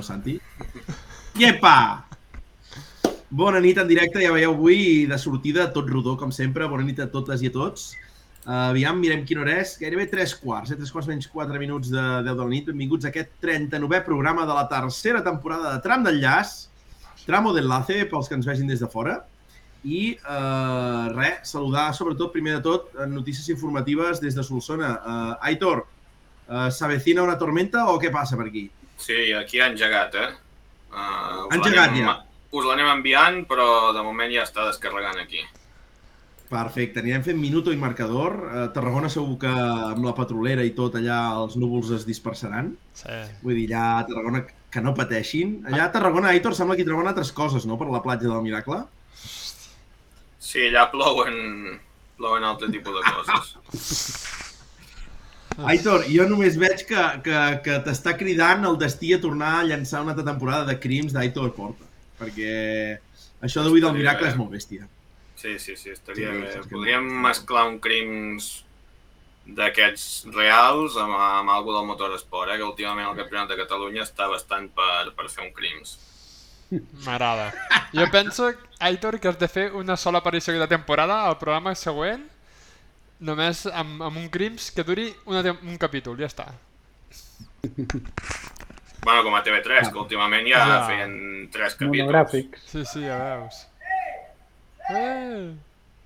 no, Santi? Iepa! Bona nit en directe, ja veieu avui de sortida, tot rodó, com sempre. Bona nit a totes i a tots. Uh, aviam, mirem quina hora és. Gairebé 3 quarts, eh? 3 quarts menys 4 minuts de 10 de la nit. Benvinguts a aquest 39è programa de la tercera temporada de Tram d'Enllaç, Tramo d'Enlace, pels que ens vegin des de fora. I uh, res, saludar sobretot, primer de tot, notícies informatives des de Solsona. Uh, Aitor, uh, s'avecina una tormenta o què passa per aquí? Sí, aquí ha engegat, eh? Uh, Ha engegat ja. Us l'anem enviant, però de moment ja està descarregant aquí. Perfecte, anirem fent minuto i marcador. A Tarragona segur que amb la petrolera i tot allà els núvols es dispersaran. Sí. Vull dir, allà a Tarragona que no pateixin. Allà a Tarragona, Aitor, sembla que hi troben altres coses, no?, per la platja del Miracle. Sí, allà plouen, plouen altre tipus de coses. Aitor, jo només veig que, que, que t'està cridant el destí a tornar a llançar una altra temporada de crims d'Aitor Porta. Perquè això d'avui del Miracle és molt bèstia. Sí, sí, sí, estaria Sí, bé. Podríem mesclar un crims d'aquests reals amb, amb algú del motoresport, eh? que últimament el Campionat de Catalunya està bastant per, per fer un crims. M'agrada. Jo penso, Aitor, que has de fer una sola aparició de temporada al programa següent, només amb, amb un crims que duri una, un capítol, ja està. Bueno, com a TV3, que últimament ja Ja. feien tres capítols. Monogràfics. Sí, sí, ja veus. Eh,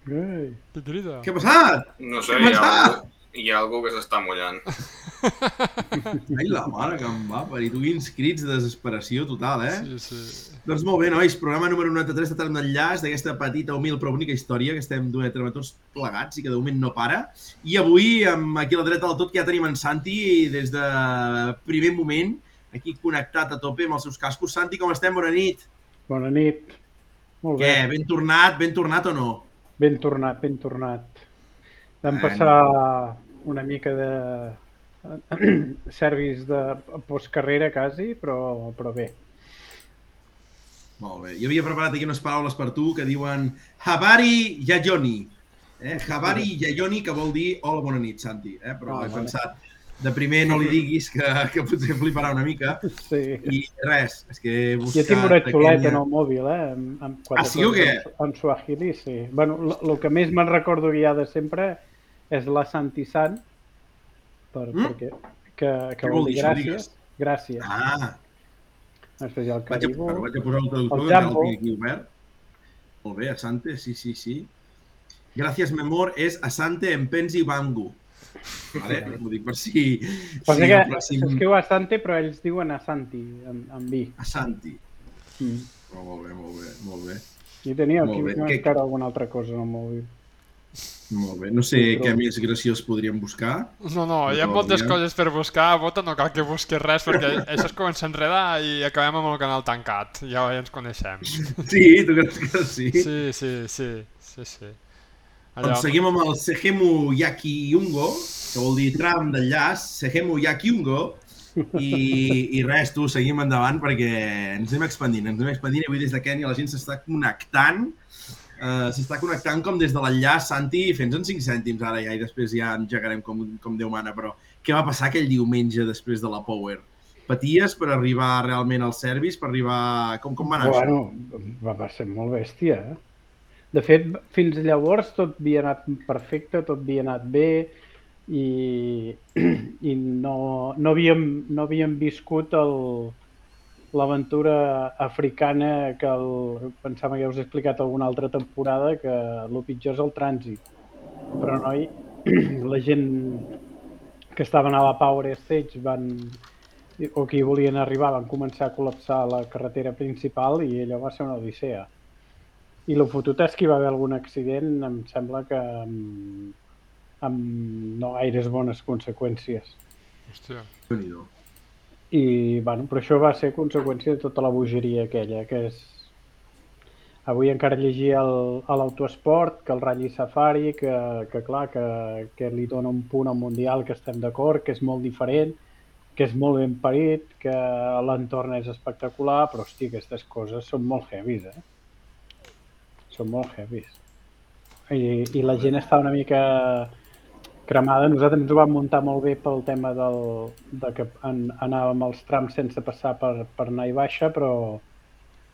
Ei. que crida. Què ha passat? No sé, Què hi ha, passa? algú, hi ha algú que s'està mullant. Ai, la mare que em va parir. Tu quins crits de desesperació total, eh? Sí, sí. Doncs molt bé, nois, programa número 93 de Tram d'Enllaç d'aquesta petita, humil però bonica història que estem duent a terme tots plegats i que de moment no para. I avui, amb aquí a la dreta del tot, que ja tenim en Santi des de primer moment, aquí connectat a tope amb els seus cascos. Santi, com estem? Bona nit. Bona nit. Molt bé. Què, ben tornat, ben tornat o no? Ben tornat, ben tornat. Vam passar una mica de servis de postcarrera quasi, però, però bé. Molt bé. Jo havia preparat aquí unes paraules per tu que diuen Habari Yayoni. Eh? Habari Yayoni, que vol dir hola, bona nit, Santi. Eh? Però Ah, he vale. pensat, de primer no li diguis que, que potser fliparà una mica. Sí. I res, és que he buscat... Jo tinc una xuleta aquella- en el mòbil, eh? Amb, amb quatre Ah, sí o què? En, en suahili, sí. Bueno, el que més me'n recordo ja de sempre és la Santisan, per, Mm? perquè, que, que vol vol dir gràcies. Gràcies. Ah, Després hi ha el vaig a, Caribou. vaig a posar el traductor, El que Jambo. el aquí obert. Molt bé, Asante, sí, sí, sí. Gràcies, memor, és Asante en Pensi Bangu. Vale? Ho dic per si... Passa si que pròxim- s'escriu Asante, però ells diuen Asanti, amb, amb vi. Asanti. Mm. Oh, molt bé, molt bé, molt bé. I tenia aquí encara alguna altra cosa en el mòbil. Molt bé. No sé Sí, però- què més graciós podríem buscar. No, no, hi ha moltes ja. coses per buscar, Bota, no cal que busquis res perquè això es comença a enredar i acabem amb el canal tancat, ja, ja ens coneixem. Sí, tu creus que sí? Sí, sí, sí, sí, sí. Doncs seguim amb el Sehemu Yakiungo, que vol dir tram d'enllaç, Sehemu Yakiungo, i, i res, tu, seguim endavant perquè ens anem expandint, ens anem expandint i avui des de Kenya la gent s'està connectant, uh, s'està connectant com des de l'enllaç, Santi, fent en 5 cèntims ara ja, i després ja engegarem com, com Déu mana, però què va passar aquell diumenge després de la Power? Paties per arribar realment al service, per arribar... Com, com va anar això? Bueno, va, va ser molt bèstia, eh? De fet, fins llavors tot havia anat perfecte, tot havia anat bé i, i no, no, havíem, no havíem viscut el, l'aventura africana que el, pensava que ja us he explicat alguna altra temporada que el pitjor és el trànsit. Però noi, la gent que estaven a la Power Stage van, o que hi volien arribar van començar a col·lapsar la carretera principal i allò va ser una odissea. I el fotut és que hi va haver algun accident, em sembla que amb, amb no gaires bones conseqüències. Hòstia. I, bueno, però això va ser conseqüència de tota la bogeria aquella, que és... Avui encara llegia el, a l'autoesport, que el Rally Safari, que, que clar, que, que li dona un punt al Mundial, que estem d'acord, que és molt diferent, que és molt ben parit, que l'entorn és espectacular, però, hosti, aquestes coses són molt heavies, eh? Són molt heavies. I, i la gent està una mica cremada. Nosaltres ens ho vam muntar molt bé pel tema del, de que en, anàvem als trams sense passar per, per anar i baixa, però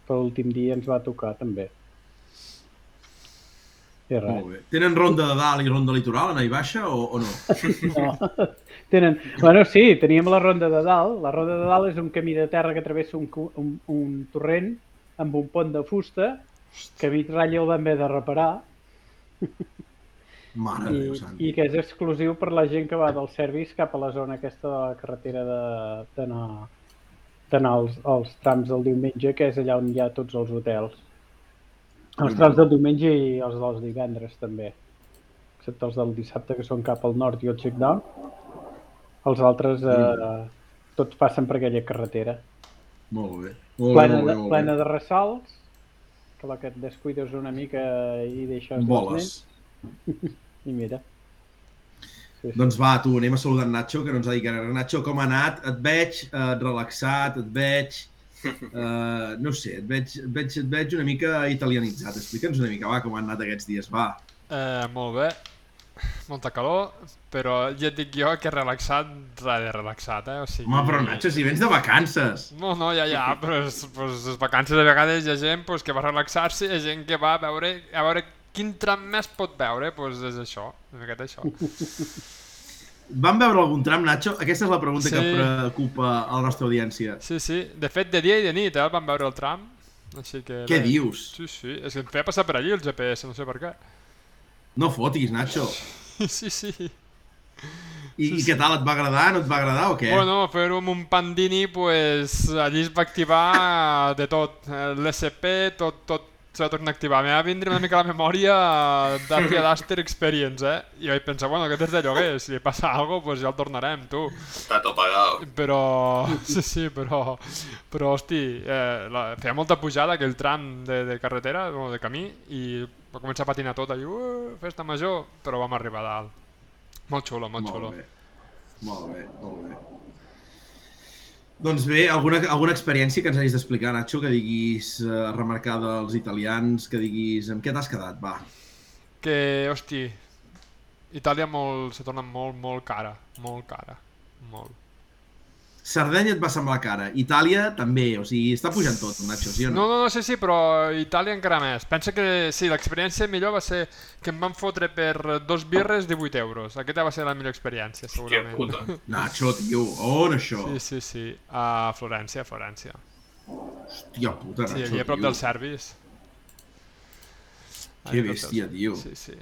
per l'últim dia ens va tocar també. I res. Molt bé. Tenen ronda de dalt i ronda litoral, anar i baixa, o, o no? No. Tenen... Bueno, sí, teníem la ronda de dalt. La ronda de dalt és un camí de terra que travessa un, un, un torrent amb un pont de fusta que a mig ratlla el vam haver de reparar Mare i, Déu, i que és exclusiu per la gent que va del service cap a la zona aquesta de la carretera de- d'anar als, als trams del diumenge, que és allà on hi ha tots els hotels. Els trams del diumenge i els dels divendres també, excepte els del dissabte que són cap al nord i el check-down. Els altres eh, tots passen per aquella carretera. Molt bé. Molt bé, Plena molt de, bé, molt plena bé. de ressalts, que la que et descuides una mica i deixes Boles. nens, i mira. Sí. Doncs va, tu, anem a saludar en Nacho, que no ens ha dit que. Nacho, com ha anat? Et veig eh, relaxat, et veig... Eh, no sé, et veig, et, veig, et veig una mica italianitzat. Explica'ns una mica, va, com han anat aquests dies, va. Eh, molt bé. Molta calor, però ja et dic jo que relaxat, res de relaxat, eh? O sigui... Home, però Nacho, si vens de vacances. No, no, ja, ja, però pues, les vacances de vegades hi ha gent pues, que va relaxar-se, hi ha gent que va a veure, a veure quin tram més pot veure, doncs és això, una miqueta això. Vam veure algun tram, Nacho? Aquesta és la pregunta que Sí. preocupa a la nostra audiència. Sí, sí, de fet de dia i de nit, eh, vam veure el tram, així que... Què bé. dius? Sí, sí, és que em feia passar per allí el GPS, no sé per què. No fotis, Nacho. Sí, sí. I, i què tal, et va agradar? No et va agradar o què? Bueno, fer-ho amb un pandini, pues, allí es va activar de tot. Eh, L'SP, tot, tot se va tornar a activar. Em va vindre una mica a la memòria Dacia Duster Experience, eh? I vaig pensar, bueno, aquest és de lloguer, si passa alguna cosa, pues ja el tornarem, tu. Està tot pagat. Però, sí, sí, però, però hosti, eh, la, feia molta pujada aquell tram de, de carretera, o de camí, i va començar a patinar tot, allà, uh, festa major, però vam arribar a dalt. Molt xulo, molt, molt xulo. bé. Molt bé, molt bé. Doncs bé, alguna, alguna experiència que ens hagis d'explicar, Nacho, que diguis eh, remarcar dels italians, que diguis amb què t'has quedat, va. que, hosti, Itàlia molt, se torna molt, molt cara, molt cara, molt. Sardenya et va semblar cara, Itàlia també, o sigui, està pujant tot, Nacho, sí o No, no? no, no, sí, sí, però Itàlia encara més. Pensa que sí, l'experiència millor va ser que em van fotre per dos birres 18 euros. Aquesta va ser la millor experiència, Hòstia segurament. puta. Nacho, tio, on això? Sí, sí, sí, a Florència, a Florència. Hòstia puta, Sí, Nacho, allà a prop tio. del service. Que bèstia, tio. Sí, sí.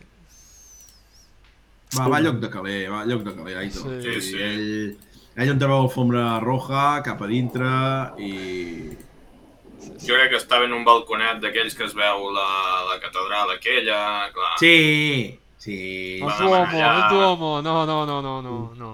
Va, va a lloc de caler, va a lloc de caler, Aito. Sí. Sí, sí. Ell, ell on treu alfombra roja, cap a dintre, i... Jo crec que estava en un balconet d'aquells que es veu la, la catedral aquella, clar. Sí, sí. El Duomo, el Duomo, no, no, no, no, no, no.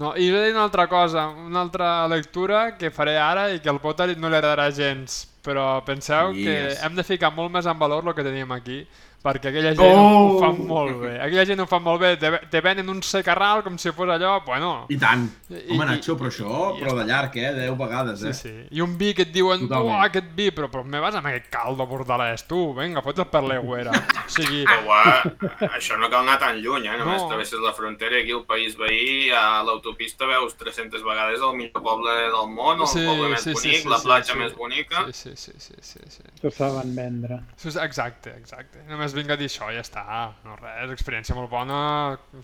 No, i dir una altra cosa, una altra lectura que faré ara i que al Potter no li agradarà gens, però penseu Yes. que hem de ficar molt més en valor el que tenim aquí, perquè aquella gent Oh! ho fa molt bé. Aquella gent ho fa molt bé, te, te venen un secarral com si fos allò, bueno... I tant. I- Home, Nacho, però això, i- però de llarg, eh? Deu vegades, Sí, eh? sí. I un vi que et diuen, Totalment. uah, aquest vi, però, però me vas amb aquest caldo bordalès, tu, vinga, fot'l per l'aigüera. O sigui, Però, uà, això no cal anar tan lluny, eh? Només No. travesses la frontera aquí al país veí, a l'autopista veus 300 vegades el millor poble del món, el Sí, poble més sí, sí, bonic, sí, la sí, platja sí. més bonica. sí, sí, sí, sí, sí, sí. S'ho saben vendre. Exacte, exacte. Només vinc a dir això i ja està. No res, experiència molt bona,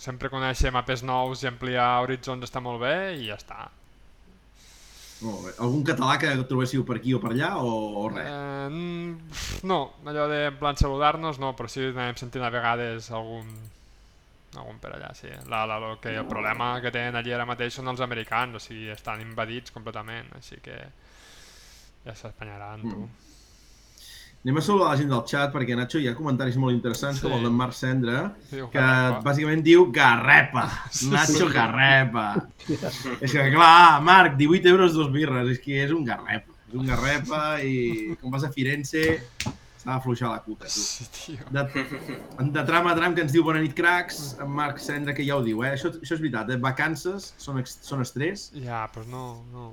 sempre conèixer mapes nous i ampliar horitzons està molt bé i ja està. Molt bé. Algun català que trobéssiu per aquí o per allà o, o res? Eh, mm, no, allò de en plan saludar-nos no, però sí anem sentint a vegades algun algun per allà, sí. La, la, lo que el problema que tenen allí ara mateix són els americans, o sigui, estan invadits completament, així que ja s'espanyaran, tu. Anem a saludar la gent del chat perquè, Nacho, hi ha comentaris molt interessants Sí. com el d'en Marc Cendra, Diu, que "Garrapa". bàsicament diu Garrepa. Nacho sí. Garrepa. és que, clar, Marc, 18 euros dos birres, és que és un Garrepa. És un Garrepa i com vas a Firenze s'ha d'afluixar la cuca, tu. De, de tram a tram que ens diu bona nit, cracs, en Marc Cendra, que ja ho diu, eh? Això, això és veritat, eh? Vacances són, són estrès. Ja, doncs no, no...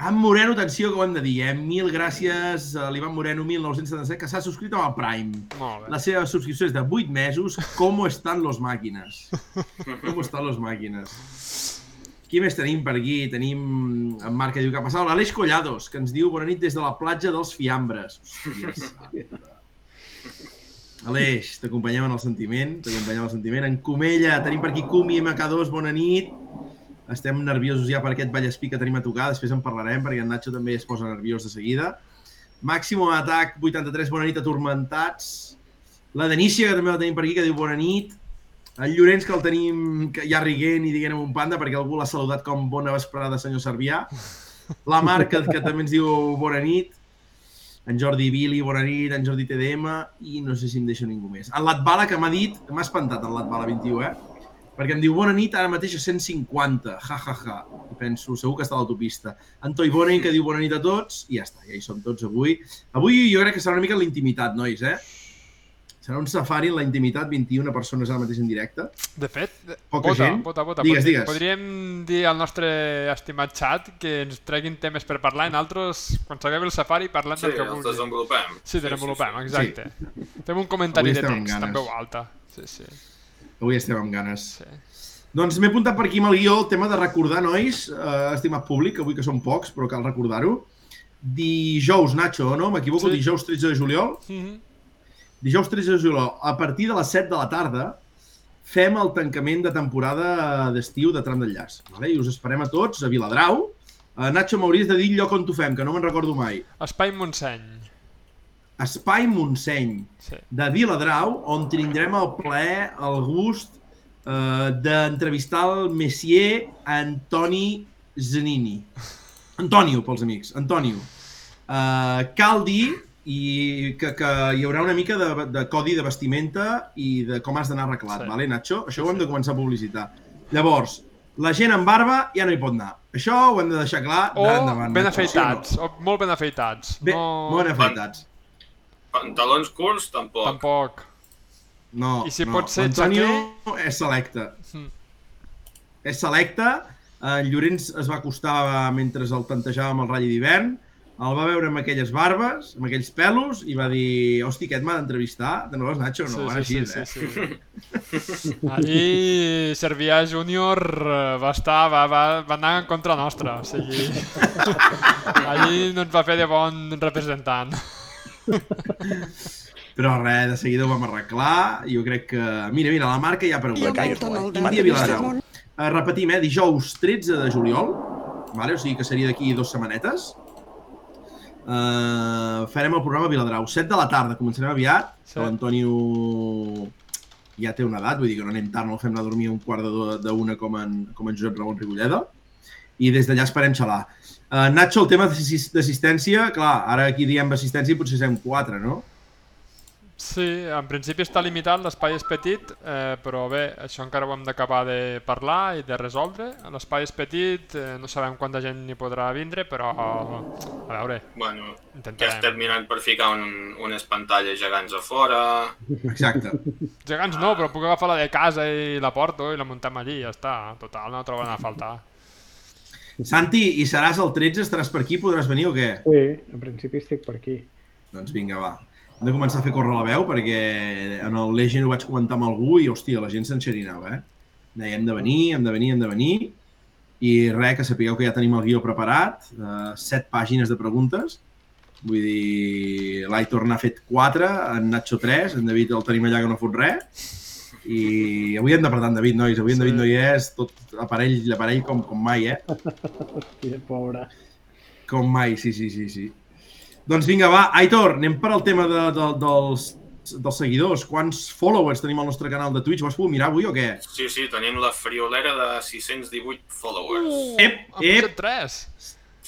En Moreno, atenció que ho hem de dir, eh? Mil gràcies a l'Ivan Moreno, 1977, que s'ha subscrit amb el Prime. Molt bé. La seva subscripció és de 8 mesos. Com estan los màquines? Com estan los màquines? Qui més tenim per aquí? Tenim en Marc que diu que ha passat. L'Aleix Collados, que ens diu bona nit des de la platja dels Fiambres. Aleix, t'acompanyem en el sentiment, t'acompanyem en el sentiment. En Comella, tenim per aquí Cumi MK2, bona nit. Estem nerviosos ja per aquest Vallespí que tenim a tocar, després en parlarem perquè en Nacho també es posa nerviós de seguida. Màximo Atac 83, bona nit, atormentats. La Denícia, que també la tenim per aquí, que diu bona nit. El Llorenç, que el tenim que ja riguent i dient un panda perquè algú l'ha saludat com bona vesprada, senyor Servià. La Marc, que, també ens diu bona nit. En Jordi Vili, bona nit. En Jordi TDM. I no sé si em deixa ningú més. En Latbala, que m'ha dit... M'ha espantat el Latbala 21, eh? Perquè em diu bona nit, ara mateix a 150. Ja, ja, ja. I penso, segur que està a l'autopista. En Toi Bonen, que diu bona nit a tots. I ja està, ja hi som tots avui. Avui jo crec que serà una mica l'intimitat, nois, eh? Serà un safari en la intimitat, 21 persones ara mateix en directe. De fet, Poca vota, gent. vota, vota. Digues, digues. Podríem dir al nostre estimat xat que ens treguin temes per parlar i nosaltres, quan s'acabi el safari, parlem Sí, del que els vulguin. desenvolupem. Sí, desenvolupem, sí. exacte. Fem un comentari Avui de text, ganes. veu alta. Sí, sí. Avui estem amb ganes. sí. Doncs m'he apuntat per aquí amb el guió el tema de recordar, nois, eh, estimat públic, avui que són pocs, però cal recordar-ho. Dijous, Nacho, no? M'equivoco? Sí. Dijous 13 de juliol? Mm -hmm. Dijous 13 de juliol, a partir de les 7 de la tarda, fem el tancament de temporada d'estiu de Tram d'Enllaç. Vale? I us esperem a tots a Viladrau. Uh, Nacho, m'hauries de dir lloc on t'ho fem, que no me'n recordo mai. Espai Montseny. Espai Montseny, Sí. de Viladrau, on tindrem el plaer, el gust eh, d'entrevistar el Messier Antoni Zanini. Antonio, pels amics. Antonio. Uh, cal dir i que, que hi haurà una mica de, de codi de vestimenta i de com has d'anar arreglat, Sí. vale, Nacho? Això ho hem de començar a publicitar. Llavors, la gent amb barba ja no hi pot anar. Això ho hem de deixar clar O d'ara endavant. ben Nacho, sí o no? afeitats, o molt ben afeitats. Bé, no... molt ben afeitats. Pantalons curts, tampoc. Tampoc. No, I si no. pot ser Antonio és selecte. Mm. És selecte. En Llorenç es va acostar mentre el tantejava amb el ratll d'hivern. El va veure amb aquelles barbes, amb aquells pelos, i va dir, hosti, aquest m'ha d'entrevistar. De nou, Nacho, no, va així, sí, eh? sí, sí. Allí Servià Júnior eh, va estar, va, va, va anar en contra nostra, o sigui... Allí no ens va fer de bon representant. Però res, de seguida ho vam arreglar. Jo crec que... Mira, mira, la marca ja ha I preguntat. el Donald Quin dia Viladrau? Uh, repetim, eh? Dijous 13 de juliol, vale? o sigui que seria d'aquí dues setmanetes. Uh, farem el programa a Viladrau, 7 de la tarda, començarem aviat. Sí. L'Antonio ja té una edat, vull dir que no anem tard, no el fem anar a dormir un quart d'una com, en, com en Josep Ramon Rigolleda. I des d'allà esperem xalar. Uh, Nacho, el tema d'assis- d'assistència, clar, ara aquí diem assistència i potser serem quatre, no? Sí, en principi està limitat, l'espai és petit, eh, però bé, això encara ho hem d'acabar de parlar i de resoldre. L'espai és petit, eh, no sabem quanta gent hi podrà vindre, però a veure, Bueno, ja intentarem. estem mirant per ficar un, unes pantalles gegants a fora. Exacte. Gegants no, però puc agafar la de casa i la porto i la muntem allí, ja està. Total, no troben a faltar. Santi, i seràs el 13? Estaràs per aquí? Podràs venir o què? Sí, en principi estic per aquí. Doncs vinga, va. Hem de començar a fer córrer la veu perquè en el Legend ho vaig comentar amb algú i, hòstia, la gent s'enxerinava, eh? Deia, hem de venir, hem de venir, hem de venir. I res, que sapigueu que ja tenim el guió preparat, eh, set pàgines de preguntes. Vull dir, l'Aitor n'ha fet quatre, en Nacho tres, en David el tenim allà que no fot res. I avui hem d'apretar en David, nois. Avui en Sí. David no hi és, tot aparell, l'aparell com, com mai, eh? Hòstia, pobre. Com mai, sí, sí, sí, sí. Doncs vinga, va, Aitor, anem per al tema de, de, dels, dels seguidors. Quants followers tenim al nostre canal de Twitch? Ho has pogut mirar avui o què? Sí, sí, tenim la friolera de 618 followers. Uh, Ep, han ep. pujat tres!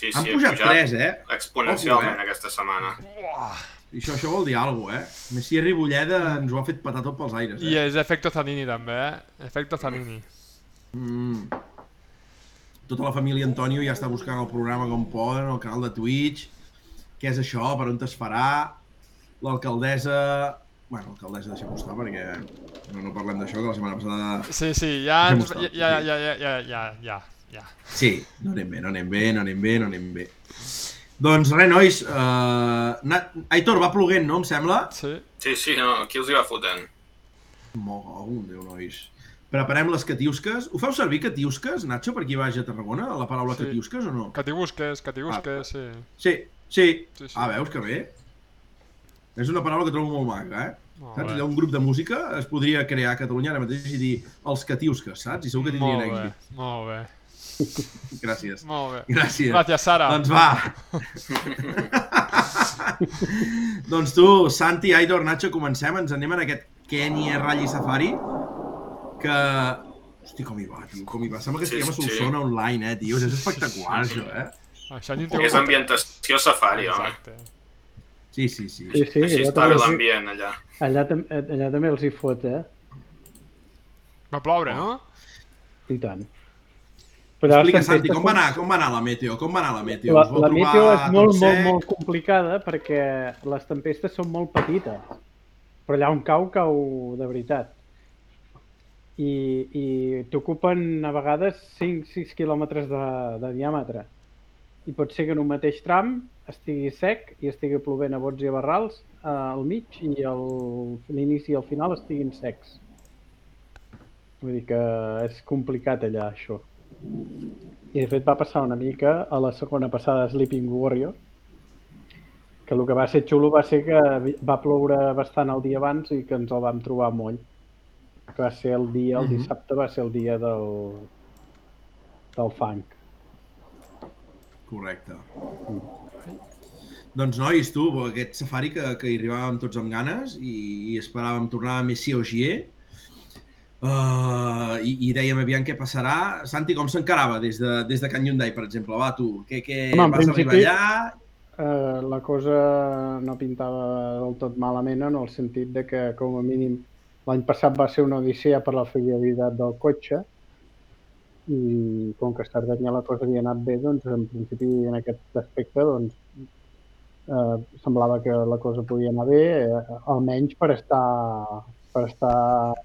Sí, Han sí, pujat tres, eh? exponencialment eh? aquesta setmana. Uah. I això, això vol dir alguna cosa, eh? Messi Ribolleda ens ho ha fet patar tot pels aires, I eh? és efecto Zanini també, eh? Efecto Zanini. Mm. Tota la família Antonio ja està buscant el programa com poden, el canal de Twitch. Què és això? Per on es farà? L'alcaldessa... Bueno, l'alcaldessa deixem estar perquè no, no parlem d'això, que la setmana passada Sí, sí, ja, ens, ja, ja, ja, ja, ja, ja, ja. ja. Sí, no anem bé, no anem bé, no anem bé, no anem bé. Doncs res, nois, uh, Aitor, va ploguent, no, em sembla? Sí. Sí, sí, no, aquí els hi va fotent. Mogo, Déu, nois. Preparem les catiusques. Ho feu servir catiusques, Nacho, per qui vagi a Tarragona, la paraula Sí. catiusques o no? Que t'hi busques, que t'hi busques, sí. Sí, sí. Sí, sí. Ah, veus que bé? És una paraula que trobo molt maca, eh? Molt Saps? ha un grup de música, es podria crear a Catalunya ara mateix i dir els catiusques, saps? I segur que tindrien Molt bé, èxit. molt bé, Gràcies. molt bé. Gràcies. Gràcies, Sara. Doncs va. doncs tu, Santi, Aitor, Nacho, comencem. Ens anem en aquest Kenya Rally Safari que... Hosti, com hi va, tio, com hi va. Sembla que Sí, estiguem a sí. Solsona online, eh, tio. És espectacular, això, eh? Això És ambientació safari, home. Exacte. Sí, sí, sí. Sí, sí, Així allà està bé l'ambient, allà. allà, tam- allà també els hi fot, eh? Va ploure, no? I tant. Però Explica, Santi, com va, anar, com va anar la meteo? Com va anar la meteo? La, la meteo és molt, molt, sec? molt complicada perquè les tempestes són molt petites. Però allà on cau, cau de veritat. I, i t'ocupen a vegades 5-6 quilòmetres de, de diàmetre. I pot ser que en un mateix tram estigui sec i estigui plovent a bots i a barrals eh, al mig i l'inici i el final estiguin secs. Vull dir que és complicat allà, això. I de fet va passar una mica a la segona passada Sleeping Warrior, que el que va ser xulo va ser que va ploure bastant el dia abans i que ens el vam trobar moll. Que va ser el dia, el Mhm. dissabte va ser el dia del, del funk. Correcte. Doncs nois, tu, aquest safari que, que hi arribàvem tots amb ganes i, i esperàvem tornar a Messi Ogier uh, i, i dèiem aviam què passarà. Santi, com s'encarava des, de, des de Can Hyundai, per exemple? Va, tu, què, què Home, vas principi- arribar allà? Eh, la cosa no pintava del tot malament en el sentit de que, com a mínim, l'any passat va ser una odissea per la fiabilitat del cotxe i com que a Sardenya la cosa havia anat bé, doncs en principi en aquest aspecte doncs, eh, semblava que la cosa podia anar bé, eh, almenys per estar, per estar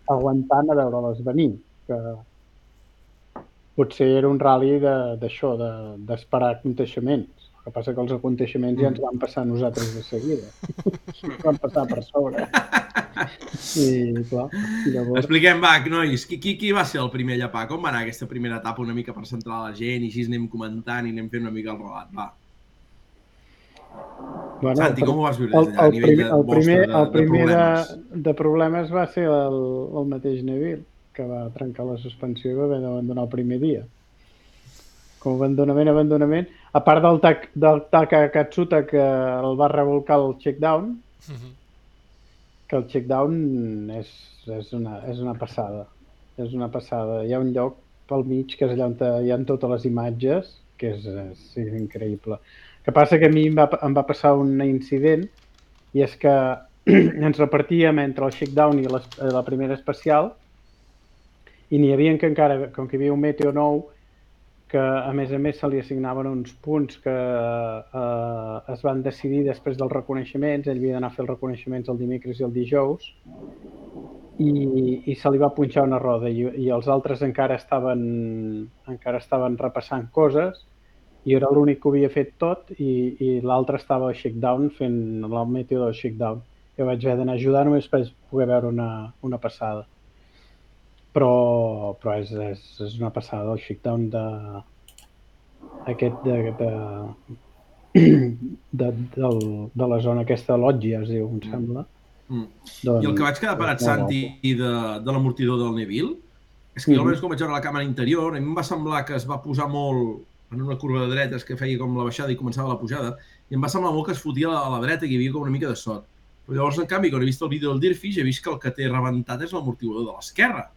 aguantant a veure-les venir. Que potser era un rally de- d'això, de- d'esperar de, aconteixements. El que passa que els aconteixements ja ens van passar a nosaltres de seguida. Ens van passar per sobre. I, clar, llavors... Expliquem, va, nois, qui, qui, qui va ser el primer a llapar? Com va anar aquesta primera etapa una mica per centrar la gent i així anem comentant i anem fent una mica el relat, va. Bueno, Santi, el- com ho vas viure el, des d'allà, a el, nivell primer, de, el primer, de, el primer de de, problemes? de problemes va ser el, el mateix Neville, que va trencar la suspensió i va haver d'abandonar el primer dia. Com abandonament, abandonament, a part del, tac, del Taka Katsuta que el va revolcar el checkdown, Mhm. que el checkdown és, és, una, és una passada. És una passada. Hi ha un lloc pel mig que és allà on hi ha totes les imatges, que és, és, és increïble. Que passa que a mi em va, em va passar un incident i és que ens repartíem entre el shakedown i les, eh, la primera especial i n'hi havia que encara, com que hi havia un meteo nou, que a més a més se li assignaven uns punts que eh, es van decidir després dels reconeixements, ell havia d'anar a fer els reconeixements el dimecres i el dijous, i, i se li va punxar una roda i, i els altres encara estaven, encara estaven repassant coses i era l'únic que ho havia fet tot i, i l'altre estava a shakedown fent el meteo del shakedown. Jo vaig haver d'anar a ajudar només per poder veure una, una passada. Però, però és, és, és una passada el shakedown de, aquest de, de, de, del, de la zona aquesta Loggia, es diu, em sembla. Mm. Doncs, I el que vaig quedar parat, Santi, de, de l'amortidor del Neville, és que jo Mhm. almenys com vaig veure la càmera interior, a mi em va semblar que es va posar molt en una curva de dretes que feia com la baixada i començava la pujada, i em va semblar molt que es fotia a la, dreta i hi havia com una mica de sot. Però llavors, en canvi, quan he vist el vídeo del Dirfish, he vist que el que té rebentat és l'amortiguador de l'esquerra.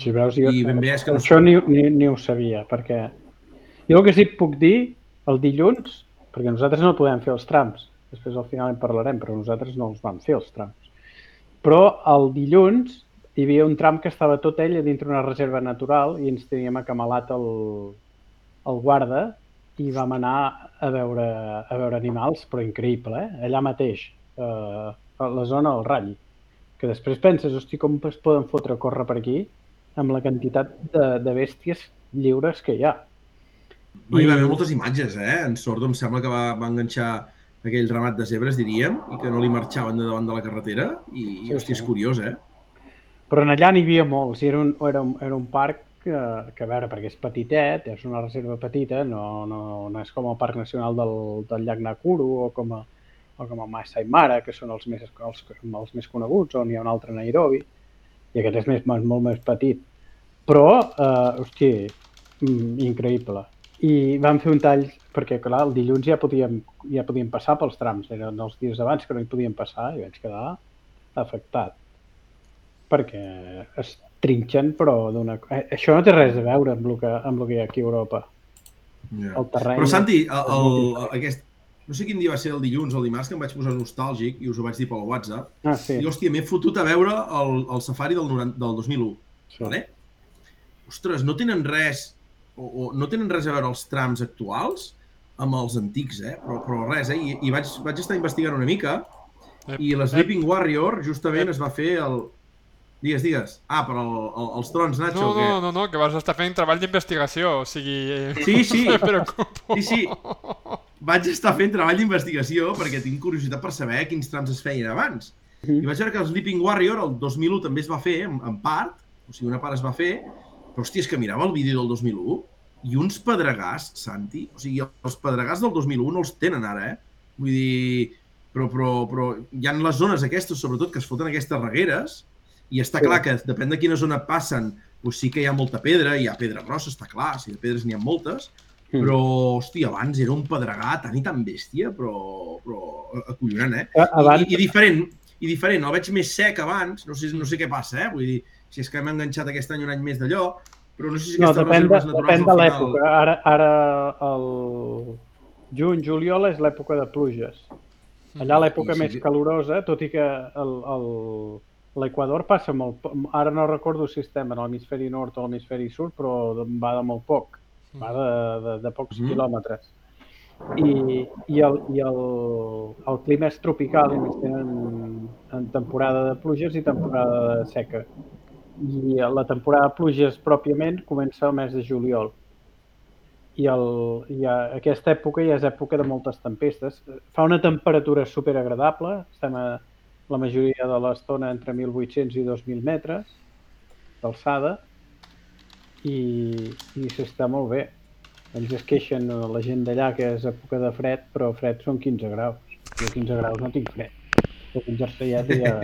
Si veus, jo, I ben bé és que no això ni, ni, ni ho sabia, perquè jo el que sí que puc dir el dilluns, perquè nosaltres no podem fer els trams, després al final en parlarem, però nosaltres no els vam fer els trams. Però el dilluns hi havia un tram que estava tot ell a dintre una reserva natural i ens teníem acamalat el, el guarda i vam anar a veure, a veure animals, però increïble, eh? allà mateix, eh, a la zona del ratll. Que després penses, hosti, com es poden fotre a córrer per aquí amb la quantitat de, de bèsties lliures que hi ha. No, hi va haver moltes imatges, eh? En Sordo em sembla que va, va enganxar aquell ramat de zebres, diríem, i que no li marxaven de davant de la carretera. I, Sí, hòstia, sí. és curiós, eh? Però en allà n'hi havia molts, i era un, era un, era un parc que, que, a veure, perquè és petitet, és una reserva petita, no, no, no és com el Parc Nacional del, del llac Nakuru o com a, o com a Masai Mara, que són els més, els, els més coneguts, on hi ha un altre Nairobi, i aquest és més, molt més petit. Però, eh, hosti, mm, increïble. I vam fer un tall, perquè clar, el dilluns ja podíem, ja podíem passar pels trams, eren els dies abans que no hi podíem passar i vaig quedar afectat perquè es trinxen, però d'una... eh, Això no té res a veure amb el que, amb el que hi ha aquí a Europa. Ja. El terreny... Però Santi, el, el, diferent. aquest, no sé quin dia va ser el dilluns o el dimarts que em vaig posar nostàlgic i us ho vaig dir pel WhatsApp. Ah, sí. I, hòstia, m'he fotut a veure el, el safari del, 90, del 2001. sí. Vale? Ostres, no tenen res o, o no tenen res a veure els trams actuals amb els antics, eh? Però, però res, eh? I, i vaig, vaig estar investigant una mica i l'Sleeping Warrior justament es va fer el... Digues, digues. Ah, per el, el, els trons, Nacho, No, o què? no, no, no, que vas estar fent treball d'investigació, o sigui... eh, Sí, sí. No preocupo. Sí, sí. Vaig estar fent treball d'investigació perquè tinc curiositat per saber quins trams es feien abans. Mhm. I vaig veure que el Sleeping Warrior el 2001 també es va fer, en, en part, o sigui, una part es va fer, però hòstia, és que mirava el vídeo del 2001 i uns pedregars, Santi, o sigui, els pedregars del 2001 no els tenen ara, eh? Vull dir, però, però, però hi ha les zones aquestes, sobretot, que es foten aquestes regueres, i està Sí. clar que depèn de quina zona passen, doncs sí que hi ha molta pedra, hi ha pedra grossa, està clar, si de pedres n'hi ha moltes, Mm. però, hòstia, abans era un pedregar tan i tan bèstia, però, però acollonant, eh? Abans, I, i, diferent, i diferent, el veig més sec abans, no sé, no sé què passa, eh? Vull dir, si és que hem enganxat aquest any un any més d'allò, però no sé si no, aquestes depèn de, reserves naturals depèn de l'època. Ara, ara el juny, juliol és l'època de pluges. Allà l'època I sí més calorosa, tot i que el- el- l'Equador passa molt... Ara no recordo si estem en l'hemisferi nord o l'hemisferi sud, però va de molt poc. Va de, de, de pocs Mhm. quilòmetres. I, i, el, i el, el clima és tropical i més tenen en temporada de pluges i temporada de seca. I la temporada de pluges pròpiament comença al mes de juliol. I, el, i a, aquesta època ja és època de moltes tempestes. Fa una temperatura super agradable, estem a la majoria de l'estona entre 1.800 i 2.000 metres d'alçada i, i s'està molt bé. Ells es queixen, la gent d'allà, que és època de fred, però fred són 15 graus. Jo 15 graus no tinc fred. Puc un i ja,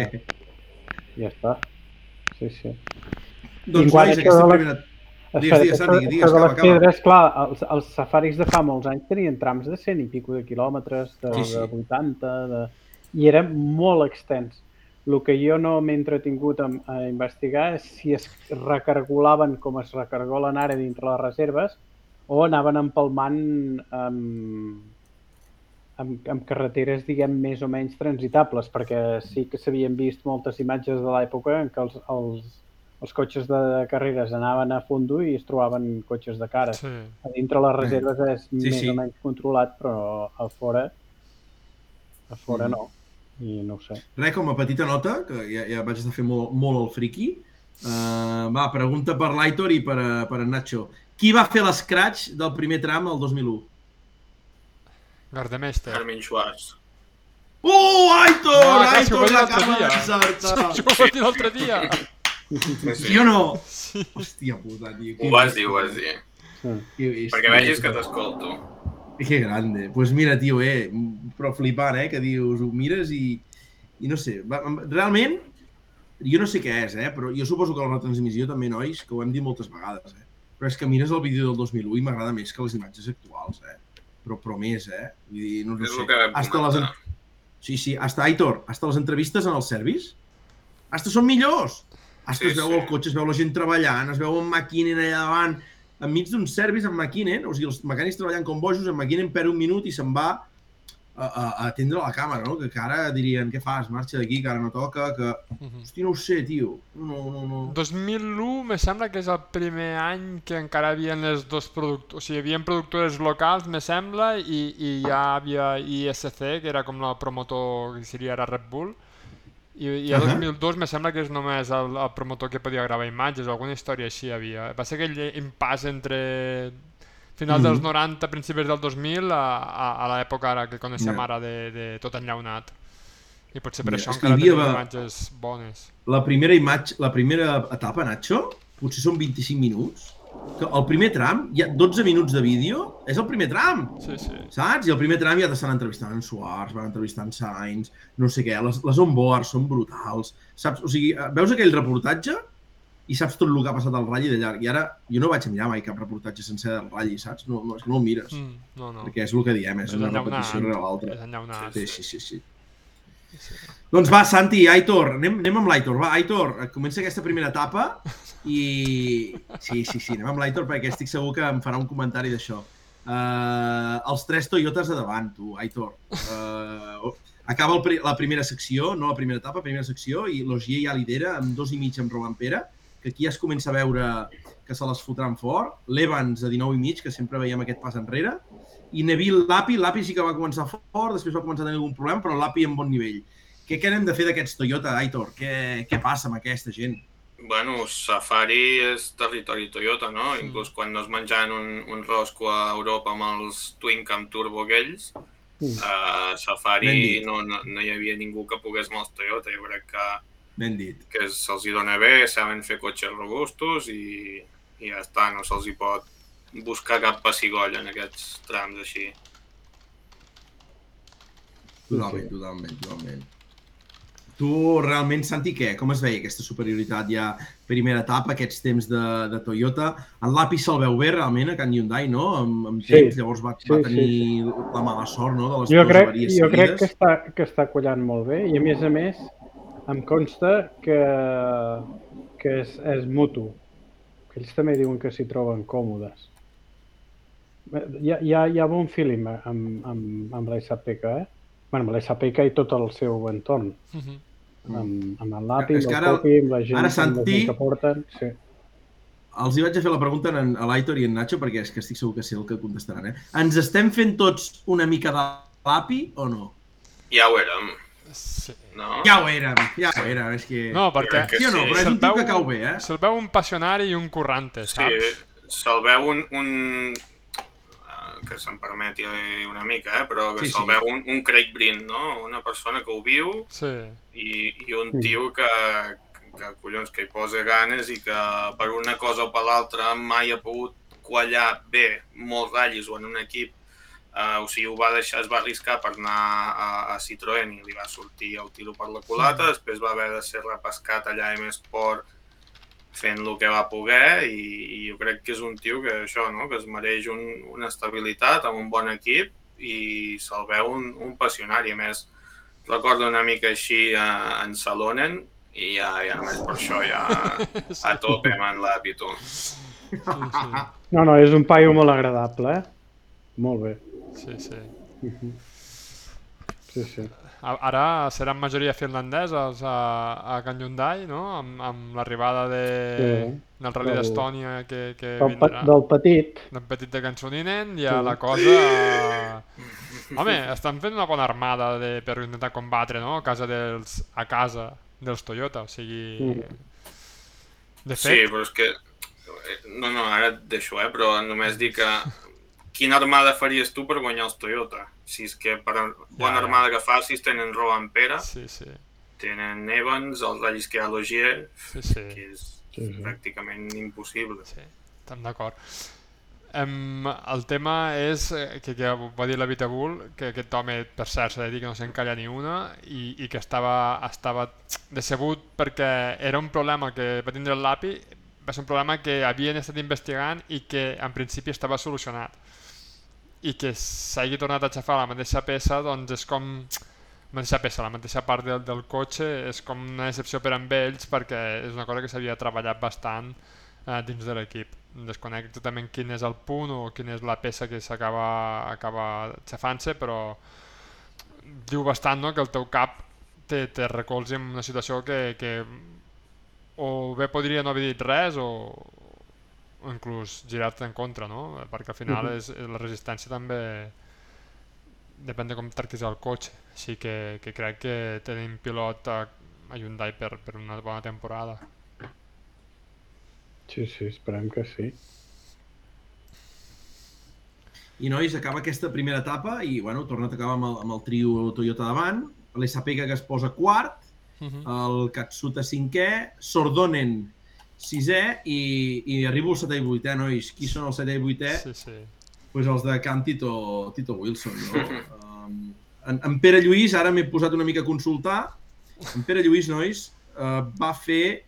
ja està. Sí, sí. Doncs, I quan nois, això aquesta primera... Espera, Santi, digues, això de acaba, les acaba. pedres, clar, els, els safaris de fa molts anys tenien trams de 100 i pico de quilòmetres, de, Sí, sí. de 80, de... i era molt extens. El que jo no m'he entretingut a, a investigar és si es recargolaven com es recargolen ara dintre les reserves o anaven empalmant amb, amb, amb carreteres, diguem, més o menys transitables, perquè sí que s'havien vist moltes imatges de l'època en què els, els, els cotxes de carreres anaven a fondo i es trobaven cotxes de cara. Sí. A dintre les reserves és Sí, més sí. o menys controlat, però a fora a fora Mhm. no. I no ho sé. Res, com a petita nota, que ja, ja vaig estar fent molt, molt el friki. Uh, va, pregunta per l'Aitor i per, a- per en Nacho. Qui va fer l'escratch del primer tram el 2001? Gardemeister. Carmen Schwartz. Oh, Aitor! No, Aitor l'acaba d'encertar! Això ho vaig dir l'altre dia. Sí, Sí o no? Sí. Hòstia puta, tio. Ho vas dir, ho vas dir. Sí. Perquè vegis que t'escolto. Que grande. Doncs pues mira, tio, eh, però flipant, eh, que dius, ho mires i, i no sé, va, realment, jo no sé què és, eh, però jo suposo que la retransmissió també, nois, que ho hem dit moltes vegades, eh, però és que mires el vídeo del 2001 i m'agrada més que les imatges actuals, eh, però, però més, eh, vull dir, no, no sé. Hasta les, sí, sí, hasta, Aitor, hasta les entrevistes en el service, hasta són millors. Hasta Sí, es veu sí. el cotxe, es veu la gent treballant, es veu en McKinnon allà davant, enmig d'un service amb McKinnon, o sigui, els mecànics treballant com bojos, en McKinnon perd un minut i se'n va a, a, a atendre la càmera, no? Que, que ara dirien, què fas, marxa d'aquí, que ara no toca, que... Mhm. Hosti, no ho sé, tio. No, no, no. 2001 me sembla que és el primer any que encara hi havia les dos productors, o sigui, hi havia productores locals, me sembla, i, i ja havia ISC, que era com la promotor que seria ara Red Bull, I, i a Ahà. 2002 me sembla que és només el, el promotor que podia gravar imatges o alguna història així hi havia. Va ser aquell impàs entre finals dels Mhm. 90, principis del 2000 a, a, a l'època ara que coneixem Ja. ara de, de tot enllaunat. I potser per Ja, això encara tenim imatges bones. La primera imatge, la primera etapa, Nacho, potser són 25 minuts. Que el primer tram, hi ha 12 minuts de vídeo, és el primer tram, Sí, sí. saps? I el primer tram ja t'estan entrevistant en Suárez, van entrevistant en Sainz, no sé què, les, les onboards són brutals, saps? O sigui, veus aquell reportatge i saps tot el que ha passat al Rally de llarg. I ara, jo no vaig a mirar mai cap reportatge sencer del Rally, saps? No, no, és que no el mires, Mm, no, no. perquè és el que diem, és És una repetició rere l'altra. És enllaunat. Sí, sí, sí, sí. Doncs va, Santi, Aitor, anem, anem amb l'Aitor. Va, Aitor, comença aquesta primera etapa i... Sí, sí, sí, anem amb l'Aitor perquè estic segur que em farà un comentari d'això. Uh, els tres Toyotas de davant, tu, Aitor. Uh, acaba el, la primera secció, no la primera etapa, primera secció, i l'Ogier ja lidera amb dos i mig amb Roman Pera, que aquí ja es comença a veure que se les fotran fort. L'Evans a 19 i mig, que sempre veiem aquest pas enrere. I Neville Lapi, Lapi sí que va començar fort, després va començar a tenir algun problema, però Lapi en bon nivell. Què, què n'hem de fer d'aquests Toyota, Aitor? Què, què passa amb aquesta gent? Bueno, Safari és territori Toyota, no? Mm. Inclús quan no es menjaven un, un rosco a Europa amb els Twin Cam Turbo aquells, Mm. Ben Safari no, no, no hi havia ningú que pogués amb els Toyota. Jo crec que, Ben dit. que se'ls hi dona bé, saben fer cotxes robustos i, i ja està, no se'ls hi pot buscar cap passigoll en aquests trams així. Totalment, totalment, totalment. Tu, realment, Santi, què? Com es veia aquesta superioritat ja primera etapa, aquests temps de, de Toyota? En l'API se'l veu bé, realment, a Can Hyundai, no? Amb, amb Sí. temps, llavors va, Sí, va sí, tenir la mala sort, no?, de les Jo crec, jo crec que està, que està collant molt bé i a més a més em consta que, que és, és mutu. Que ells també diuen que s'hi troben còmodes. Hi ha, hi ha, hi ha bon feeling amb, amb, amb la SAPK, eh? Bueno, amb la SAPK i tot el seu entorn. Mhm. Amb, amb el l'API, amb que el ara- COPI, amb la gent, ara, amb la Santi- gent que porten. Sí. Els hi vaig a fer la pregunta en, a l'Aitor i en Nacho, perquè és que estic segur que sé el que contestaran, eh? Ens estem fent tots una mica de l'API o no? Ja ho érem, Sí. no? Ja ho érem, ja ho érem, és que... No, perquè Sí o no? sí. Però és un veu- que cau bé, eh? Se'l veu un passionari i un currante, Sí, saps? se'l veu un, un que se'm permeti una mica, eh? però que Sí, se'l sí. veu un, un Craig Breen, no? Una persona que ho viu Sí. i, i un Mm. tio que, que, collons, que hi posa ganes i que per una cosa o per l'altra mai ha pogut quallar bé molts ratllis o en un equip Uh, o sigui, ho va deixar, es va arriscar per anar a, a Citroën i li va sortir el tiro per la culata, després va haver de ser repescat allà a M-Sport fent el que va poder i, i jo crec que és un tio que això, no? que es mereix un, una estabilitat amb un bon equip i se'l veu un, un passionari. A més, recordo una mica així a, en Salonen i ja, ja només per això ja a tope amb en l'àpi, tu. Sí, sí. No, no, és un paio molt agradable, eh? Molt bé. sí, sí. Mhm. Sí, sí. A- Ara seran majoria finlandeses a, a Can Hyundai, no? Amb, amb l'arribada de, Sí. del Rally Del- d'Estònia que, que Del, vindrà. del petit, D'en Petit de Cançoninen ja Sí. la cosa... Home, estan fent una bona armada de, per intentar combatre, no? A casa dels, a casa dels Toyota, o sigui... Mm. De Sí, fet, però és que... No, no, ara et deixo, eh? Però només dic que... Quina armada faries tu per guanyar els Toyota? Si és que per bona ja. armada que facis tenen Rowan Pera, sí, sí, tenen Evans, els ratllis que hi ha a l'Ogier, sí, sí, que és Sí, sí. pràcticament impossible. sí, estem d'acord. Em, el tema és eh, que, que va dir la Vitabul, que aquest home, per cert, s'ha de dir que no se'n calla ni una i, i que estava, estava decebut perquè era un problema que va tindre el l'API, va ser un problema que havien estat investigant i que en principi estava solucionat i que s'hagi tornat a xafar la mateixa peça doncs és com mateixa peça, la mateixa part del, del cotxe és com una decepció per amb ells perquè és una cosa que s'havia treballat bastant eh, dins de l'equip. Desconec totalment quin és el punt o quina és la peça que s'acaba acaba xafant-se però diu bastant no, que el teu cap te, te recolzi en una situació que, que o bé podria no haver dit res o inclús girar-te en contra, no? Perquè al final Mhm. és, la resistència també depèn de com tractis el cotxe. Així que, que crec que tenim pilot eh, a Hyundai per, per una bona temporada. Sí, sí, esperem que sí. I nois, acaba aquesta primera etapa i bueno, torna a acabar amb el, amb el trio Toyota davant, l'Esapega que es posa quart, Uh -huh. el Katsuta cinquè, Sordonen sisè i, i arribo al setè i vuitè, nois. Qui són el setè i vuitè? Sí, sí. pues els de Camp Tito, Tito Wilson, no? Um, en, en Pere Lluís, ara m'he posat una mica a consultar, en Pere Lluís, nois, uh, va fer,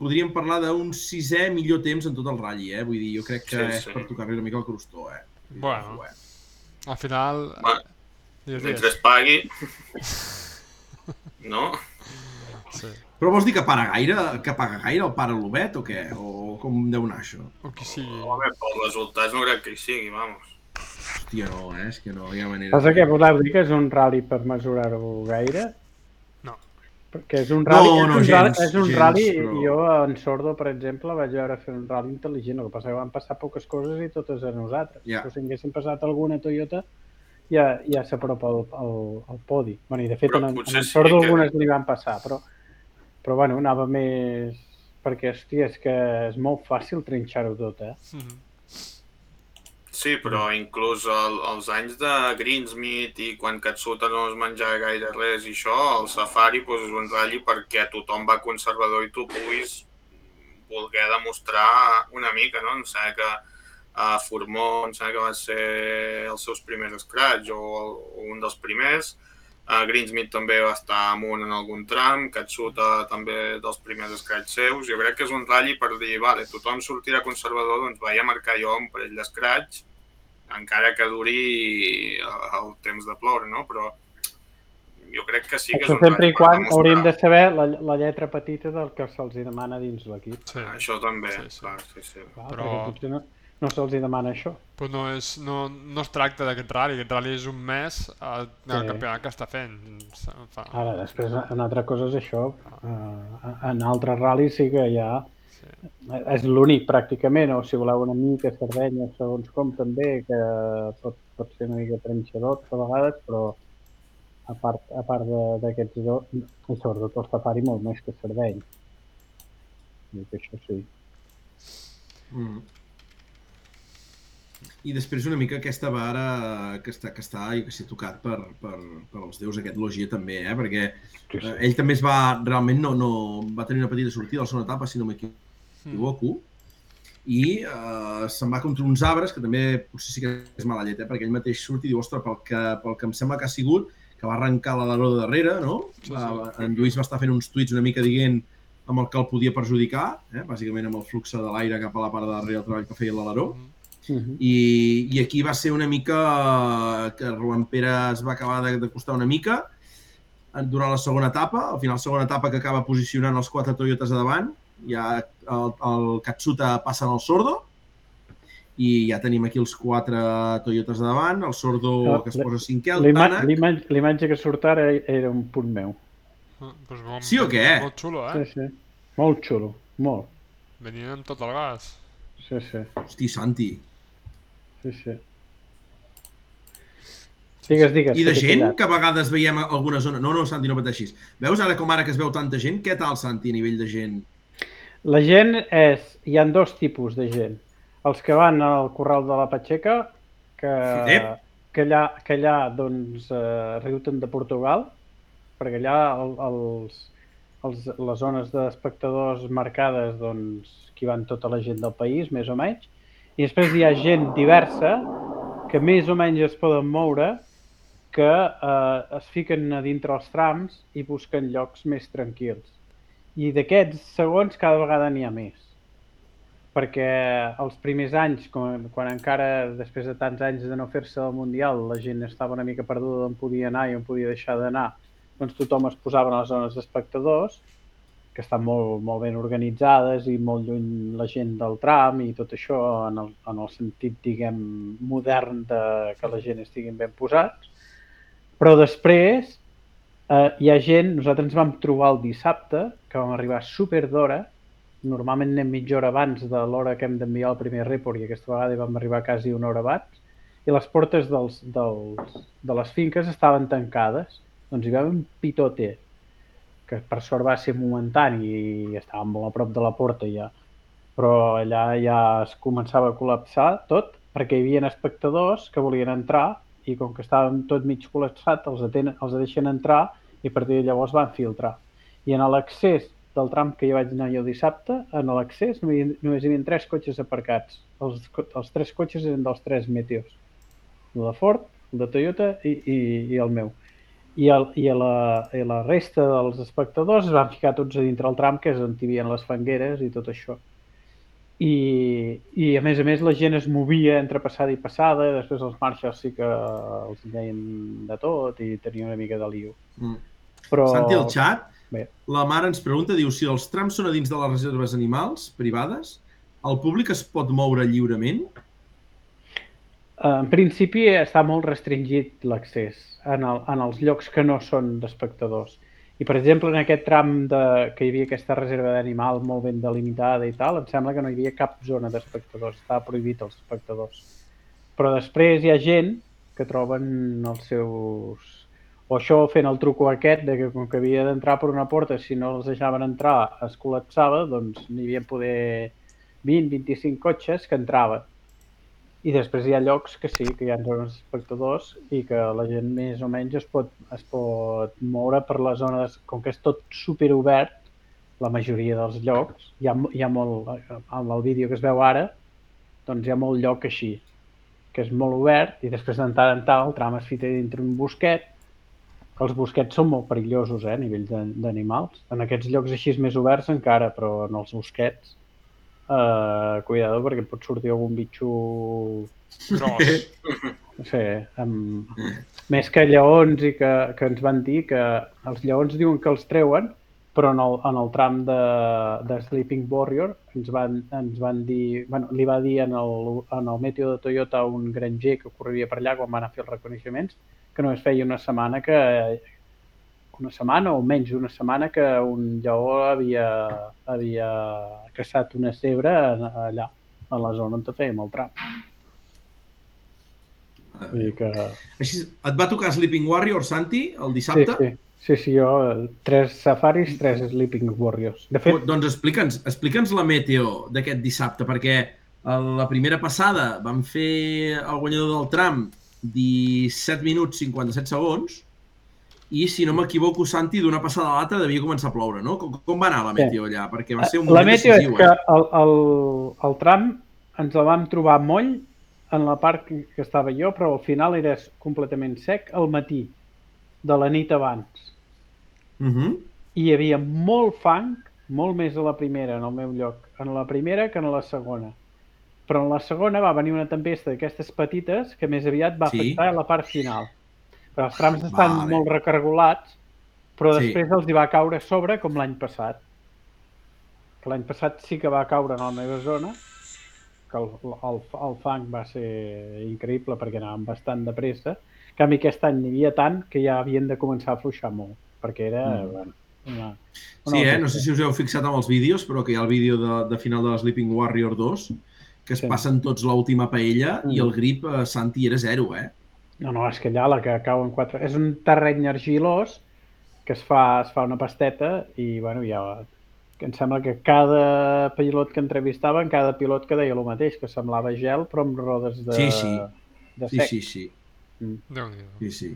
podríem parlar d'un sisè millor temps en tot el ratll, eh? Vull dir, jo crec que Sí, és sí. per tocar-li una mica el crostó, eh? Bueno. Al final... Va, Digues, Mentre es pagui... No? Sí. Però vols dir que para gaire, que paga gaire el pare Lobet o què? O com deu anar això? O qui sigui. Home, pels resultats no crec que hi sigui, vamos. Hòstia, no, eh? És que no hi ha manera. Passa que voleu dir que és un rally per mesurar-ho gaire? No. Perquè és un rally, No, és no, un gens, rally, és un gens, rally però- jo en Sordo, per exemple, vaig veure fer un rally intel·ligent, el que passa que van passar poques coses i totes a nosaltres. Ja. Però si haguéssim passat alguna Toyota ja, ja s'apropa al, al, al podi. Bueno, I de fet Però en, en, en sí Sordo que- algunes li van passar, però, però bueno, anava més... Perquè, hòstia, és que és molt fàcil trinxar-ho tot, eh? Mhm. Sí, però inclús el, els anys de Greensmith i quan Katsuta no es menjava gaire res i això, el Safari pues, és un ratll perquè tothom va conservador i tu puguis voler demostrar una mica, no? Em sembla que a Formó, em sembla que va ser els seus primers scratch o, o un dels primers. A Greensmith també va estar amunt en algun tram, Katsuta també dels primers scratch seus. Jo crec que és un ratll per dir, vale, tothom sortirà conservador, doncs vaig a marcar jo un parell d'escratch, encara que duri el, el temps de ploure, no? Però jo crec que sí que és un sempre i quan demostrar. hauríem de saber la, la lletra petita del que se'ls demana dins l'equip. Sí. Això també, Sí, sí, clar, sí, sí. Clar, Però- Perquè potser no, no se'ls hi demana això. Però no, és, no, no es tracta d'aquest rally, aquest rally és un mes al, Sí. campionat que està fent. Fa... Ara, després, una altra cosa és això. Uh, en altres ral·lis sí que ja Sí. és l'únic pràcticament, o si voleu una mica Sardenya, segons com també, que pot, pot ser una mica trinxador a vegades, però a part, a part de- d'aquests dos, i sobretot el Safari molt més que Sardenya. Que això sí. Mm. I després una mica aquesta vara que està, que està i que s'ha tocat per, per, per els déus aquest Logia també, eh? perquè sí, eh, ell també es va, realment no, no, va tenir una petita sortida a la segona etapa, si no m'equivoco, i eh, se'n va contra uns arbres, que també potser sí que és mala llet, eh? perquè ell mateix surt i diu, ostres, pel que, pel que em sembla que ha sigut, que va arrencar l'aleró de darrere, no? Sí, sí. Va, en Lluís va estar fent uns tuits una mica dient amb el que el podia perjudicar, eh? bàsicament amb el flux de l'aire cap a la part de darrere del treball que feia l'aleró. Mhm. Uh -huh. I, I aquí va ser una mica que Roman Pere es va acabar de, de costar una mica en- durant la segona etapa, al final segona etapa que acaba posicionant els quatre Toyotas a davant, ja el, el Katsuta passa en el Sordo i ja tenim aquí els quatre Toyotas a davant, el Sordo Ah, que es posa cinquè, el Tanak... l'ima- L'imatge que surt ara era un punt meu. Ah, Pues molt, Sí o què? Molt xulo, Sí, eh? sí. Molt xulo, molt. Venien amb tot el gas. Sí, sí, Hosti, Santi. Sí, sí. Digues, digues. I de gent que a vegades veiem alguna zona... No, no, Santi, no pateixis. Veus ara com ara que es veu tanta gent? Què tal, Santi, a nivell de gent? La gent és... Hi han dos tipus de gent. Els que van al corral de la Patxeca, que, Ep. que allà, que allà doncs, eh, riuten de Portugal, perquè allà el, els, els, les zones d'espectadors marcades, doncs, que van tota la gent del país, més o menys. I després hi ha gent diversa que més o menys es poden moure, que eh, es fiquen a dintre els trams i busquen llocs més tranquils. I d'aquests segons cada vegada n'hi ha més. Perquè els primers anys, quan, quan encara després de tants anys de no fer-se el Mundial, la gent estava una mica perduda on podia anar i on podia deixar d'anar, doncs tothom es posava en les zones d'espectadors, que estan molt, molt ben organitzades i molt lluny la gent del tram i tot això en el, en el sentit, diguem, modern de que la gent estiguin ben posats. Però després eh, hi ha gent, nosaltres ens vam trobar el dissabte, que vam arribar super d'hora, normalment anem mitja hora abans de l'hora que hem d'enviar el primer report i aquesta vegada hi vam arribar quasi una hora abans, i les portes dels, dels, de les finques estaven tancades. Doncs hi va un pitote. Que per sort va ser momentani i estàvem molt a prop de la porta ja, però allà ja es començava a col·lapsar tot perquè hi havia espectadors que volien entrar i com que estàvem tot mig col·lapsat els, atenen, els deixen entrar i a partir de llavors van filtrar. I en l'accés del tram que hi vaig anar jo dissabte, en l'accés només, hi havia tres cotxes aparcats. Els, els tres cotxes eren dels tres meteos. El de Ford, el de Toyota i, i, i el meu. I, el, i, la, I la resta dels espectadors es van ficar tots a dintre el tram, que és on hi havia les fangueres i tot això. I, I a més a més la gent es movia entre passada i passada, i després els marxes sí que els deien de tot i tenia una mica de lío. Mm. Però... Santi, al xat, Bé. la mare ens pregunta, diu, si els trams són a dins de les reserves animals privades, el públic es pot moure lliurement? En principi està molt restringit l'accés en, el, en els llocs que no són d'espectadors. I, per exemple, en aquest tram de, que hi havia aquesta reserva d'animal molt ben delimitada i tal, em sembla que no hi havia cap zona d'espectadors, estava prohibit els espectadors. Però després hi ha gent que troben els seus... O això fent el truco aquest de que com que havia d'entrar per una porta, si no els deixaven entrar es col·lapsava, doncs n'hi havia poder 20-25 cotxes que entraven. I després hi ha llocs que sí, que hi ha zones espectadors i que la gent més o menys es pot, es pot moure per les zones, com que és tot super obert, la majoria dels llocs, hi ha, hi ha molt, amb el vídeo que es veu ara, doncs hi ha molt lloc així, que és molt obert i després de tant en tal el tram es fita dintre un bosquet, que els bosquets són molt perillosos eh, a nivell d'animals. En aquests llocs així més oberts encara, però en els bosquets, eh, cuidado perquè pot sortir algun bitxo Gros. no sé, amb... més que lleons i que, que ens van dir que els lleons diuen que els treuen, però en el, en el tram de, de Sleeping Warrior ens van, ens van dir, bueno, li va dir en el, en el meteo de Toyota un granger que corria per allà quan van a fer els reconeixements que només feia una setmana que una setmana o menys d'una setmana que un lleó havia, havia caçat una cebre allà, a la zona on fèiem el. Vull dir que... Així, et va tocar Sleeping Warrior, Santi, el Sí, dissabte? sí. Sí, sí, jo, eh, tres safaris, tres Sleeping Warriors. De fet, Doncs explica'ns explica'ns la meteo d'aquest dissabte, perquè a la primera passada vam fer el guanyador del tram 17 minuts 57 segons i, si no m'equivoco, Santi, d'una passada a l'altra devia començar a ploure, no? Com, com va anar la Sí. meteo allà? Perquè va ser un la moment meteo és decisiu, que eh? el, el, el tram ens el vam trobar moll en la part que estava jo, però al final era completament sec al matí, de la nit abans. Uh -huh. I hi havia molt fang, molt més a la primera, en el meu lloc, en la primera que en la segona. Però en la segona va venir una tempesta d'aquestes petites que més aviat va Sí. afectar la part final. Però els trams estan Vale. molt recargolats, però Sí. després els hi va caure a sobre com l'any passat. Que l'any passat sí que va caure en la meva zona, que el, el, el fang va ser increïble perquè anàvem bastant de pressa. En canvi, aquest any n'hi havia tant que ja havien de començar a afluixar molt, perquè era, Mm. bueno, una, Sí, eh? No sé si us heu fixat amb els vídeos, però que hi ha el vídeo de, de final de la Sleeping Warrior 2, que es Sí. passen tots l'última paella i Mm. el grip, eh, Santi, era zero, eh? No, no, és que allà la que cau en quatre... És un terreny argilós que es fa, es fa una pasteta i, bueno, ja... Que em sembla que cada pilot que entrevistaven, cada pilot que deia el mateix, que semblava gel, però amb rodes de, Sí, sí. de Sí, sec. sí, sí. Déu-n'hi-do. sí, sí.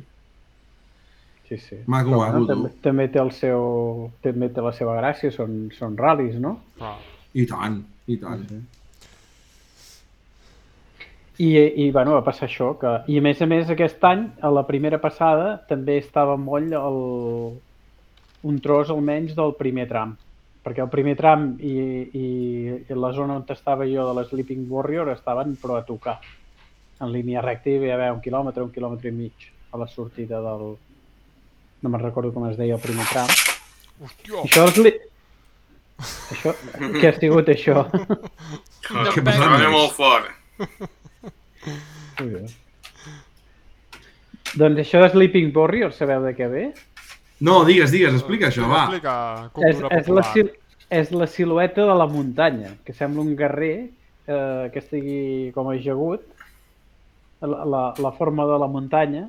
sí, sí. Maco, Però, maco, tu. també, també, té el seu, també té la seva gràcia, són, són ral·lis, no? Clar. I tant, i tant. I, i bueno, va passar això. Que... I a més a més, aquest any, a la primera passada, també estava moll el... un tros almenys del primer tram. Perquè el primer tram i, i, i la zona on estava jo de la Sleeping Warrior estaven però a tocar. En línia recta hi havia haver un quilòmetre, un quilòmetre i mig a la sortida del... No me'n recordo com es deia el primer tram. Hòstia! Això és... Li... Això... Què ha sigut això? Anava nois? molt fort. Bé. Doncs això de Sleeping Warrior, sabeu de què ve? No, digues, digues, explica això, va. Explica És, és, la, és la silueta de la muntanya, que sembla un guerrer eh, que estigui com ajagut, la, la, la forma de la muntanya.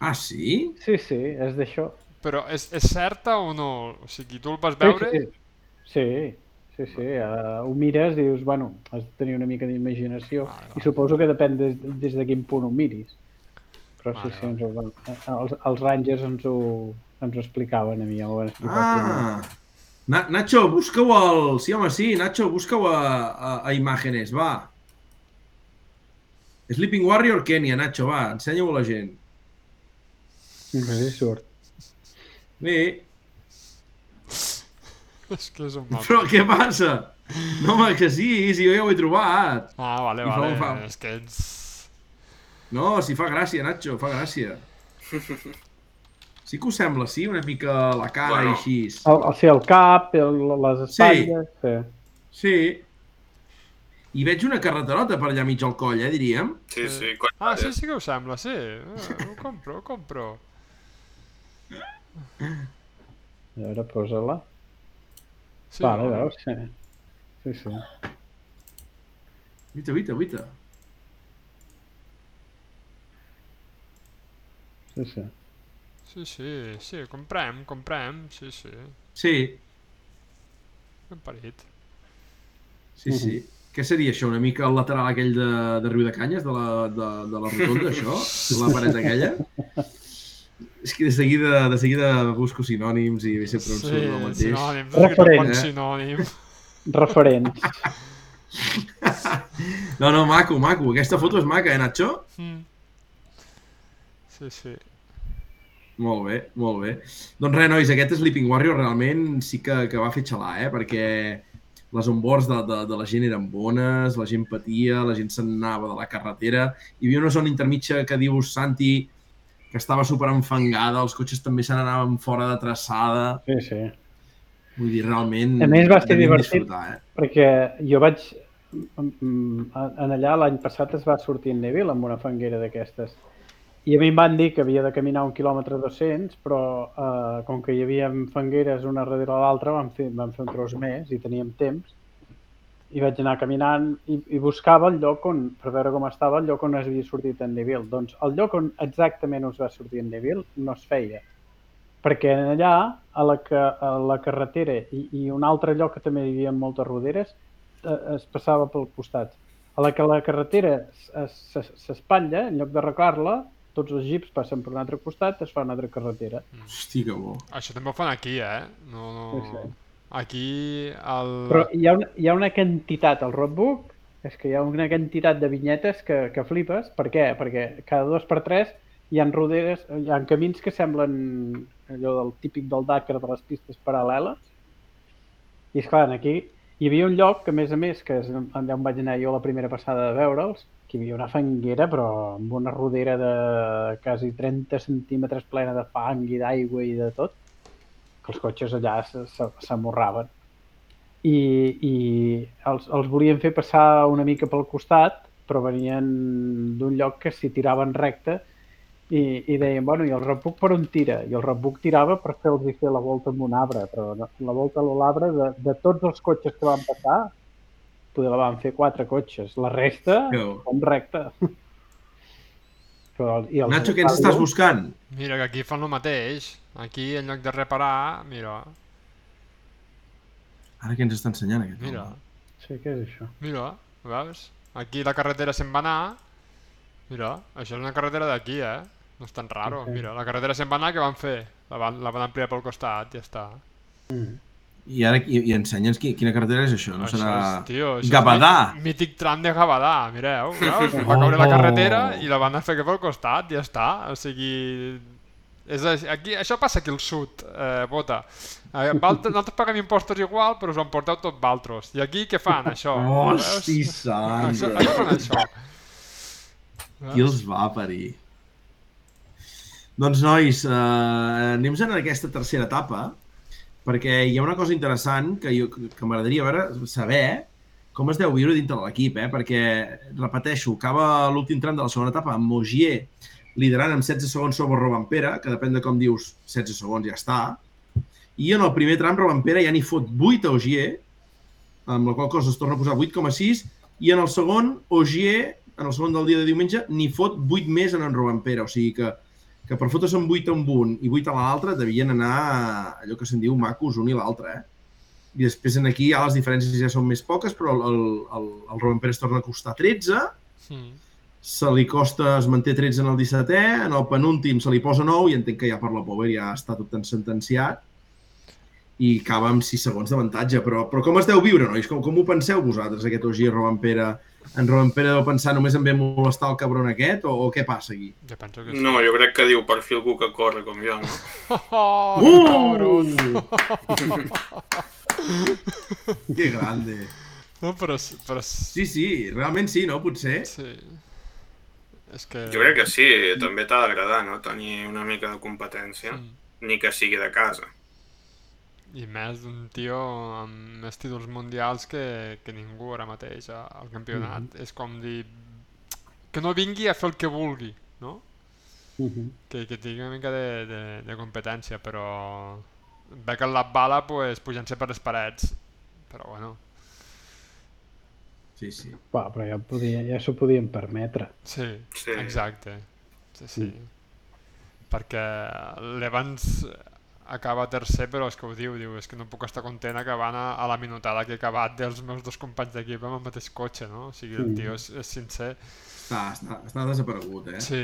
Ah, sí? Sí, sí, és d'això. Però és, és certa o no? O sigui, tu el vas veure? Sí, sí, sí, sí, sí. Uh, ho mires i dius, bueno, has de tenir una mica d'imaginació Vale, i suposo que depèn des, des de quin punt ho miris. Però sí, Vale, sí, ens ho, van- eh, els, els Rangers ens ho, ens ho explicaven a mi, ja m'ho van explicar. Ah! Na Nacho, busca-ho al... Sí, home, sí. Nacho, busca-ho a, a, a Imágenes, va. Sleeping Warrior Kenya, Nacho, va, ensenya-ho a la gent. No sé si surt. Bé, És que és un mal. però què passa? No, home, que sí, sí, jo ja ho he trobat. Ah, vale, I vale. fa. És que ets... No, si fa gràcia, Nacho, fa gràcia. Sí que us sembla, sí? Una mica la cara Bueno. i així. El, el, sí, el cap, el, les espatlles... Sí. Sí. I veig una carreterota per allà mig al coll, eh, diríem. Sí, sí. Quan... Ah, sí, sí que ho sembla, sí. Eh, ho compro, ho compro. A veure, posa-la. Sí, vale, no? veus? Sí. Sí, sí. Vita, vita, vita. sí, sí. Sí, sí, sí, comprem, comprem, sí, sí. Sí, Ben parit. sí, sí. Què seria això? Una mica el lateral aquell de, de Riu de Canyes, de la, de, de la rotonda, això? La paret aquella? És que de seguida, de seguida busco sinònims i sempre em Sí, surt el mateix. sinònims. Referent, eh? sinònim. Referents. No, no, maco, maco. Aquesta foto és maca, eh, Nacho? Mm. Sí, sí. Molt bé, molt bé. Doncs res, nois, aquest Sleeping Warrior realment sí que, que va fer xalar, eh? Perquè les onboards de, de, de la gent eren bones, la gent patia, la gent se'n anava de la carretera. Hi havia una zona intermitja que dius, Santi, que estava super enfangada, els cotxes també se n'anaven fora de traçada. Sí, sí. Vull dir, realment... A més, va ser divertit. eh? Perquè jo vaig... mm, En allà l'any passat es va sortir en Neville amb una fanguera d'aquestes. I a mi em van dir que havia de caminar un quilòmetre 200, però eh, com que hi havia fangueres una darrere l'altra, vam, fer, vam fer un tros més i teníem temps. I vaig anar caminant i, i buscava el lloc on, per veure com estava el lloc on es havia sortit en Neville. Doncs el lloc on exactament us va sortir en Neville no es feia. Perquè allà, a la, que, a la carretera i, i un altre lloc que també hi havia moltes roderes, eh, es passava pel costat. A la que la carretera es- es- es- s'espatlla, en lloc d'arreglar-la, tots els jeeps passen per un altre costat, es fa una altra carretera. Hosti, que bo. Això també ho fan aquí, eh? No, no... Sí, sí. Aquí el... Però hi ha una, hi ha una quantitat al roadbook, és que hi ha una quantitat de vinyetes que, que flipes. Per què? Perquè cada dos per tres hi ha roderes, hi ha camins que semblen allò del típic del Dakar de les pistes paral·leles. I és clar, aquí hi havia un lloc que, a més a més, que és on vaig anar jo la primera passada de veure'ls, que hi havia una fanguera, però amb una rodera de quasi 30 centímetres plena de fang i d'aigua i de tot, que els cotxes allà se- se- s'amorraven i, i els, els volien fer passar una mica pel costat, però venien d'un lloc que s'hi tiraven recte i, i deien, bueno, i el rebuc per on tira? I el rebuc tirava per fer-los fer la volta amb un arbre, però no- la volta a l'arbre de, de tots els cotxes que van passar, poder la van fer quatre cotxes. La resta, bo. com recte. Però, i els Nacho, què ens estàs buscant? Mira, que aquí fan el mateix. Aquí, en lloc de reparar, mira, Ara què ens està ensenyant aquest mira, home? Sí, què és això? mira, veus? Aquí la carretera se'n va anar. Mira, això és una carretera d'aquí, eh? No és tan raro. Ok. Mira, la carretera se'n va anar, què van fer? La van, la van ampliar pel costat, ja està. Mm. I ara i, i ensenya'ns qui, quina carretera és això, no Això serà... és, tio, això Gavadà. És mí- mític tram de Gavadà, mireu, veus? Va caure la carretera i la van fer pel costat, ja està. O sigui, és, aquí, això passa aquí al sud, eh, Bota. Eh, nosaltres paguem impostos igual, però us ho emporteu tot valtros. I aquí què fan, això? Hosti, sant! Això, això fan això. Qui els va parir? Doncs, nois, eh, anem en aquesta tercera etapa, perquè hi ha una cosa interessant que, jo, que m'agradaria veure, saber com es deu viure dintre de l'equip, eh? perquè, repeteixo, acaba l'últim tram de la segona etapa amb Mogier liderant amb 16 segons sobre Robampera, que depèn de com dius, 16 segons ja està, i en el primer tram Robampera ja n'hi fot 8 a Ogier, amb la qual cosa es torna a posar 8,6, i en el segon, Ogier, en el segon del dia de diumenge, n'hi fot 8 més en en Robampera, o sigui que, que per fotre són 8 amb un i 8 a l'altre devien anar allò que se'n diu macos un i l'altre, eh? I després en aquí ja les diferències ja són més poques, però el, el, el, el Robin Pérez torna a costar 13, Mm. Se li costa, es manté 13 en el 17è, en el penúltim se li posa 9 i entenc que ja per la Power ja està tot tan sentenciat i acaba amb 6 segons d'avantatge. Però, però com es deu viure, nois? Com, com ho penseu vosaltres, aquest OG Robin Pere? En Robin Pere deu pensar només en ve molestar el cabron aquest o, o què passa aquí? Jo penso que sí. No, jo crec que diu per fi algú que corre com jo, no? Oh, Uh! Que grande! No, però, però Sí, sí, realment sí, no? Potser. sí. És que... Jo crec que sí, també t'ha d'agradar, no? Tenir una mica de competència, Mm. ni que sigui de casa. I més d'un tio amb més títols mundials que, que ningú ara mateix al campionat. Mm-hmm. És com dir... Que no vingui a fer el que vulgui, no? Mhm. Que, que tingui una mica de, de, de competència, però... Ve que la bala, pues, pujant-se per les parets. Però bueno, Sí, sí. Va, però ja, podia, ja s'ho podien permetre. sí, Sí. exacte. Sí, sí. Perquè l'Evans acaba tercer, però és que ho diu, diu, és que no puc estar content acabant a, a la minutada que he acabat dels meus dos companys d'equip amb el mateix cotxe, no? O sigui, el Mm. tio és, és sincer. Està, està, està desaparegut, eh? Sí,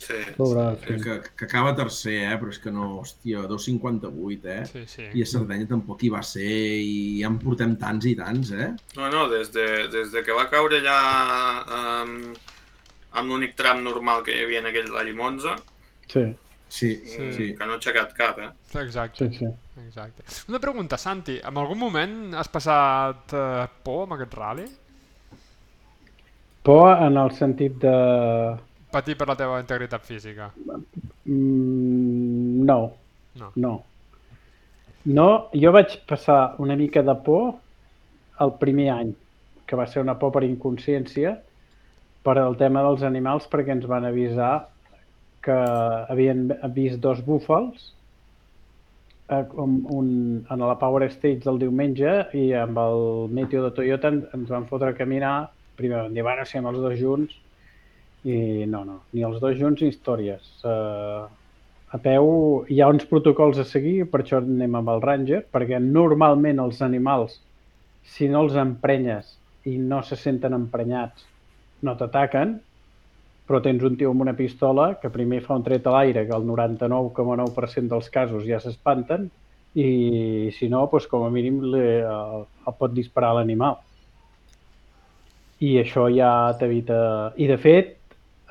Sí. Pobre Que, fill. que, que acaba tercer, eh? Però és que no, hòstia, 2,58, eh? sí, sí. I a Sardenya tampoc hi va ser i ja en portem tants i tants, eh? No, no, des de, des de que va caure allà um, amb l'únic tram normal que hi havia en aquell Rally Monza, Sí, Sí, Sí. sí. que no ha aixecat cap, eh? Exacte, sí, sí. exacte. Una pregunta, Santi, en algun moment has passat eh, por amb aquest rally? Por en el sentit de... Patir per la teva integritat física? Mm, no, No. no. No, jo vaig passar una mica de por el primer any, que va ser una por per inconsciència, per al tema dels animals, perquè ens van avisar que havien vist dos búfals eh, com un, en la Power Stage del diumenge i amb el Meteo de Toyota en- ens van fotre a caminar. Primer vam dir, bueno, si amb els dos junts, i no, no, ni els dos junts ni històries. Uh, a peu hi ha uns protocols a seguir, per això anem amb el Ranger, perquè normalment els animals, si no els emprenyes i no se senten emprenyats, no t'ataquen, però tens un tio amb una pistola que primer fa un tret a l'aire, que el 99,9% dels casos ja s'espanten, i si no, doncs com a mínim li, el, el pot disparar l'animal. I això ja t'evita... I de fet,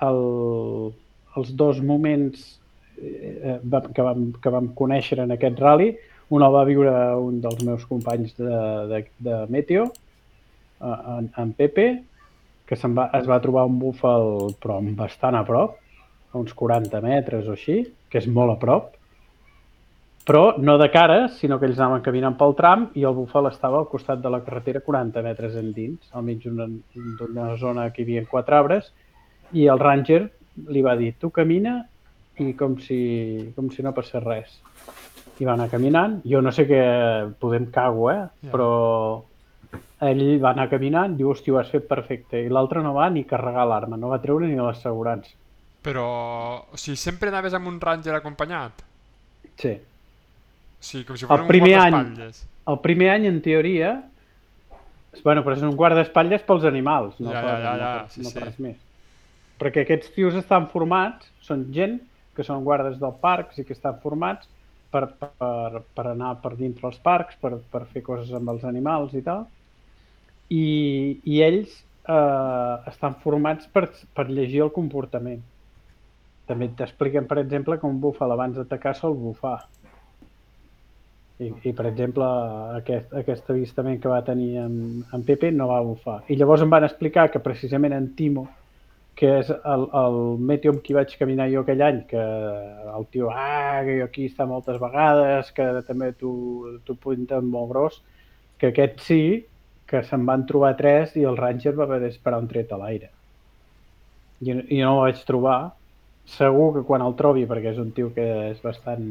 el, els dos moments eh, va- que, vam, que vam conèixer en aquest rally, un el va viure un dels meus companys de, de, de Meteo, eh, en, en Pepe, que se'n va, es va trobar un búfal però bastant a prop, a uns 40 metres o així, que és molt a prop, però no de cara, sinó que ells anaven caminant pel tram i el búfal estava al costat de la carretera 40 metres endins, al mig d'una zona que hi havia quatre arbres, i el ranger li va dir, tu camina i com si, com si no passés res. I va anar caminant, jo no sé què, podem cago, eh? Ja. Però ell va anar caminant, diu, hòstia, ho has fet perfecte. I l'altre no va ni carregar l'arma, no va treure ni l'assegurança. Però, o sigui, sempre anaves amb un ranger acompanyat? Sí. Sigui, com si fos El un primer any. guardaespatlles. El primer any, en teoria, bueno, però és un guardaespatlles pels animals, no, Ja, per, ja, ja, no, ja, per, sí, no per sí. res més. Perquè aquests tios estan formats, són gent que són guardes del parc i que estan formats per, per, per anar per dintre els parcs, per, per fer coses amb els animals i tal. I, i ells eh, estan formats per, per llegir el comportament. També t'expliquen, per exemple, que un búfal abans d'atacar sol bufar. I, I, per exemple, aquest, aquest avistament que va tenir en, en Pepe no va bufar. I llavors em van explicar que precisament en Timo, que és el, el meteo amb qui vaig caminar jo aquell any, que el tio, ah, que jo aquí està moltes vegades, que també t'ho pinten molt gros, que aquest sí, que se'n van trobar tres i el Ranger va haver d'esperar un tret a l'aire. I, I no el vaig trobar. Segur que quan el trobi, perquè és un tio que és bastant,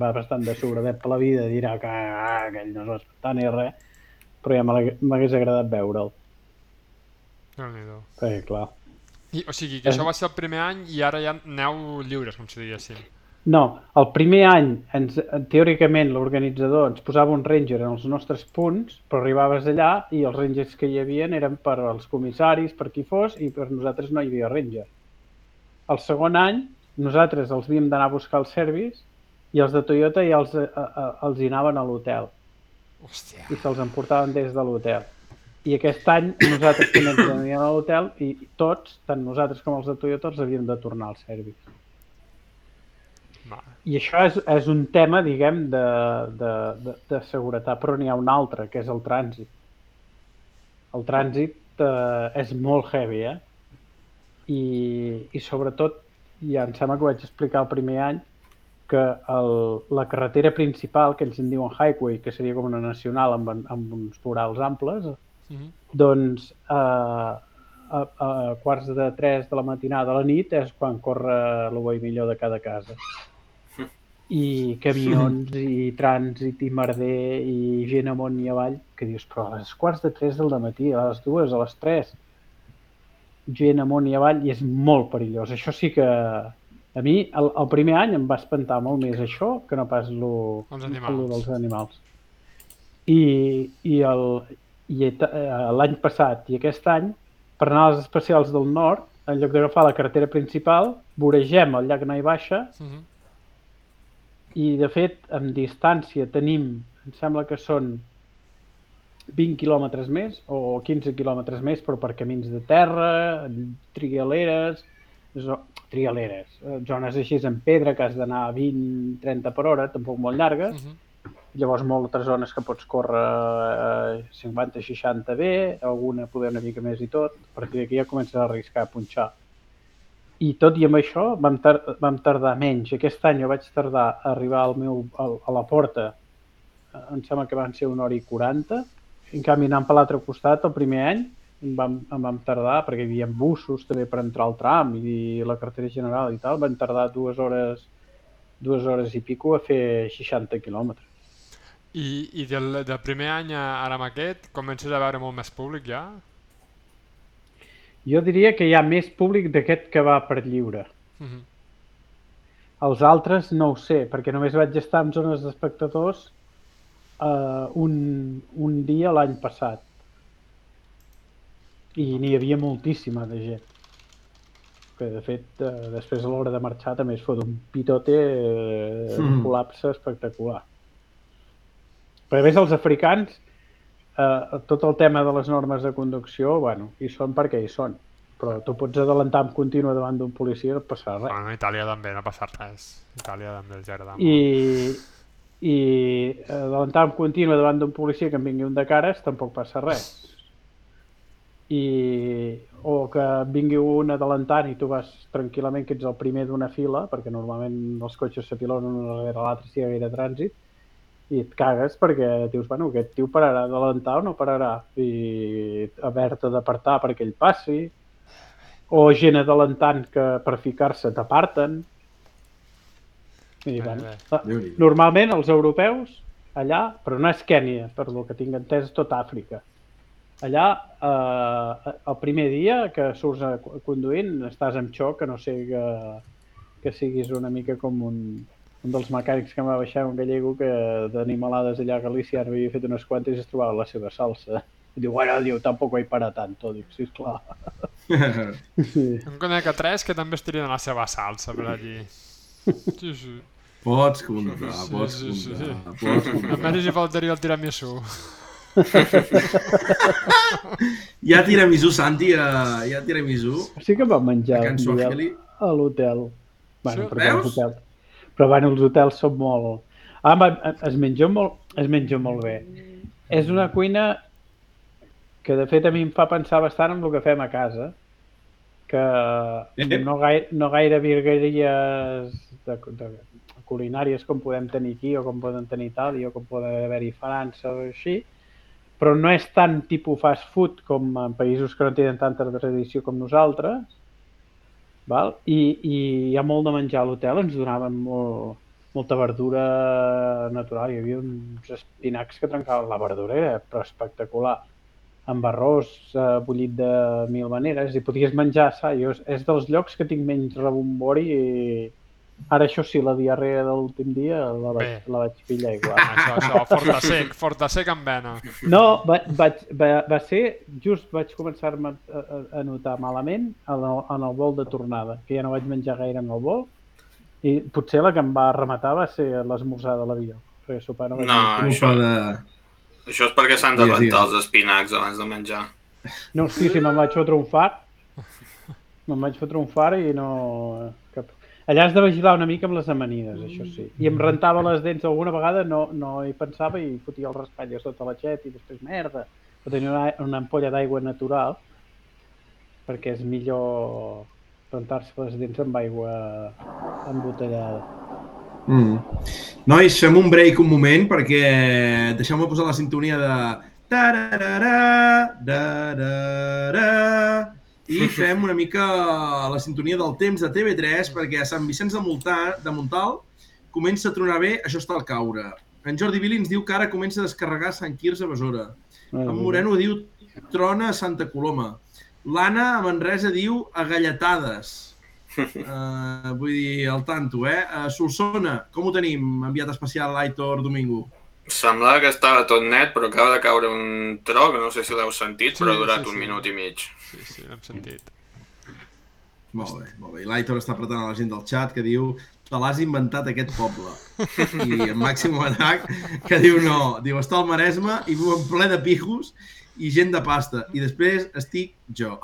va bastant de sobredet per la vida, dirà que ah, aquell no és espantant ni res, però ja m'hagués agradat veure'l. Déu-n'hi-do. Perquè, clar, I, o sigui, que això va ser el primer any i ara ja aneu lliures, com si diguéssim. No, el primer any, ens, teòricament, l'organitzador ens posava un ranger en els nostres punts, però arribaves allà i els rangers que hi havia eren per als comissaris, per qui fos, i per nosaltres no hi havia ranger. El segon any, nosaltres els havíem d'anar a buscar el service i els de Toyota ja els, a, a, els hi anaven a l'hotel i se'ls emportaven des de l'hotel. I aquest any nosaltres també ens aníem a l'hotel i tots, tant nosaltres com els de Toyota, els havíem de tornar al service. Vale. I això és, és un tema, diguem, de, de, de, de seguretat, però n'hi ha un altre, que és el trànsit. El trànsit eh, és molt heavy, eh? I, i sobretot, ja em sembla que ho vaig explicar el primer any, que el, la carretera principal, que ells en diuen highway, que seria com una nacional amb, amb uns vorals amples, Mm -hmm. doncs a, a, a quarts de 3 de la matinada a la nit és quan corre el bo i millor de cada casa. I camions i trànsit i merder i gent amunt i avall que dius, però a les quarts de 3 del matí, a les dues, a les 3, gent amunt i avall i és molt perillós. Això sí que a mi el, el primer any em va espantar molt més això que no pas lo, Els animals. lo dels animals. I, i el, i eh, l'any passat i aquest any, per anar a les especials del nord, en lloc d'agafar la carretera principal, voregem el llac Naivaixa Mm -hmm. i, de fet, en distància tenim, em sembla que són 20 quilòmetres més o 15 quilòmetres més, però per camins de terra, trialeres, zo- trialeres, eh, zones així en pedra que has d'anar a 20-30 per hora, tampoc molt llargues, Mm -hmm. Llavors, moltes zones que pots córrer eh, 50-60 bé, alguna poder una mica més i tot. A partir d'aquí ja comences a arriscar a punxar. I tot i amb això vam, tar vam tardar menys. Aquest any jo vaig tardar a arribar al meu, a la porta, em sembla que van ser una hora i 40. En canvi, anant per l'altre costat, el primer any, em vam, em vam tardar, perquè hi havia bussos també per entrar al tram i la carretera general i tal, van tardar dues hores, dues hores i pico a fer 60 quilòmetres. I, i del, del primer any a ara amb aquest comences a veure molt més públic ja? Jo diria que hi ha més públic d'aquest que va per lliure. Mm -hmm. Els altres no ho sé, perquè només vaig estar en zones d'espectadors uh, un, un dia l'any passat. I n'hi havia moltíssima de gent. Que de fet, uh, després a l'hora de marxar també es fot un pitote, uh, un Mm. col·lapse espectacular. Però a més els africans, eh, tot el tema de les normes de conducció, bueno, hi són perquè hi són. Però tu pots adelantar amb continu davant d'un policia i no et passarà res. Bueno, a Itàlia també no passa res. A Itàlia també els agrada molt. I, i adelantar amb continu davant d'un policia que en vingui un de cares tampoc passa res. I, o que vingui un adelantant i tu vas tranquil·lament que ets el primer d'una fila, perquè normalment els cotxes s'apilonen un darrere l'altre si hi ha gaire trànsit, i et cagues perquè dius, bueno, aquest tio pararà d'adelantar o no pararà? I haver-te d'apartar perquè ell passi. O gent adelantant que per ficar-se t'aparten. I, bueno, ah, normalment els europeus allà, però no és Kènia per lo que tinc entès és tot Àfrica. Allà eh, el primer dia que surts a, conduint estàs amb xoc que no sé que, que siguis una mica com un, un dels mecànics que em va baixar un gallego que d'animalades allà a Galícia ara havia fet unes quantes i es trobava la seva salsa. I diu, bueno, diu, tampoc hi para tanto. Dic, sisplau. Sí. Em conec a tres que també estirien la seva salsa per allí. Sí, sí. Pots comptar, Sí, pots sí, sí, sí. comptar, pots A comptar. més, hi faltaria el tiramisú. Hi ha tiramisú, Santi, uh, hi ha tiramisú. Sí que vam menjar A a l'hotel. Bueno, Sí, veus? Però bueno, els hotels són molt... Ah, va, es menja molt, es menja molt bé. És una cuina que de fet a mi em fa pensar bastant en el que fem a casa, que Eh? no gaire, no gaire virgueries de, de, culinàries com podem tenir aquí o com poden tenir Itàlia o com poden haver-hi França o així, però no és tan tipus fast food com en països que no tenen tanta tradició com nosaltres, val? I, i hi ha molt de menjar a l'hotel, ens donaven molt, molta verdura natural, hi havia uns espinacs que trencaven la verdura, era però espectacular. amb arròs eh, bullit de mil maneres i podies menjar sa. Jo, és dels llocs que tinc menys rebombori i ara això sí, la diarrea de l'últim dia la vaig, Bé. la vaig pillar igual. Això, això, fortasec, fortasec amb vena. No, va, vaig, va, va ser, just vaig començar-me a, a, a notar malament en el, en el vol de tornada, que ja no vaig menjar gaire en el vol, i potser la que em va rematar va ser l'esmorzar de l'avió, no No, això- de... Això és perquè s'han de rentar els espinacs abans de menjar. No, sí, sí, me'n vaig fotre un far, me'n vaig fotre un far i no... Cap... Allà has de vigilar una mica amb les amanides, això sí. I em rentava les dents alguna vegada, no, no hi pensava i fotia els raspalles sota la xet i després merda. Però tenia una, una ampolla d'aigua natural perquè és millor rentar-se les dents amb aigua embotellada. Mm. Nois, fem un break un moment perquè deixeu-me posar la sintonia de... Tararara, darara, i fem una mica la sintonia del temps de TV3 perquè a Sant Vicenç de, Montal, de Montal comença a tronar bé, això està al caure. En Jordi Vili ens diu que ara comença a descarregar Sant Quirze a Besora. En Moreno diu trona a Santa Coloma. L'Anna a Manresa diu agalletades. Uh, vull dir, al tanto, eh? Uh, Solsona, com ho tenim, enviat especial l'Aitor Domingo? Semblava que estava tot net, però acaba de caure un tro, que no sé si l'heu sentit, Sí, però ha durat sí, un sí. minut i mig. Sí, sí, l'hem sentit. Molt bé, molt bé. I l'Aitor està apretant a la gent del chat que diu te l'has inventat aquest poble. I en Màxim Atac que diu no, diu està al Maresme i viu en ple de pijos i gent de pasta. I després estic jo.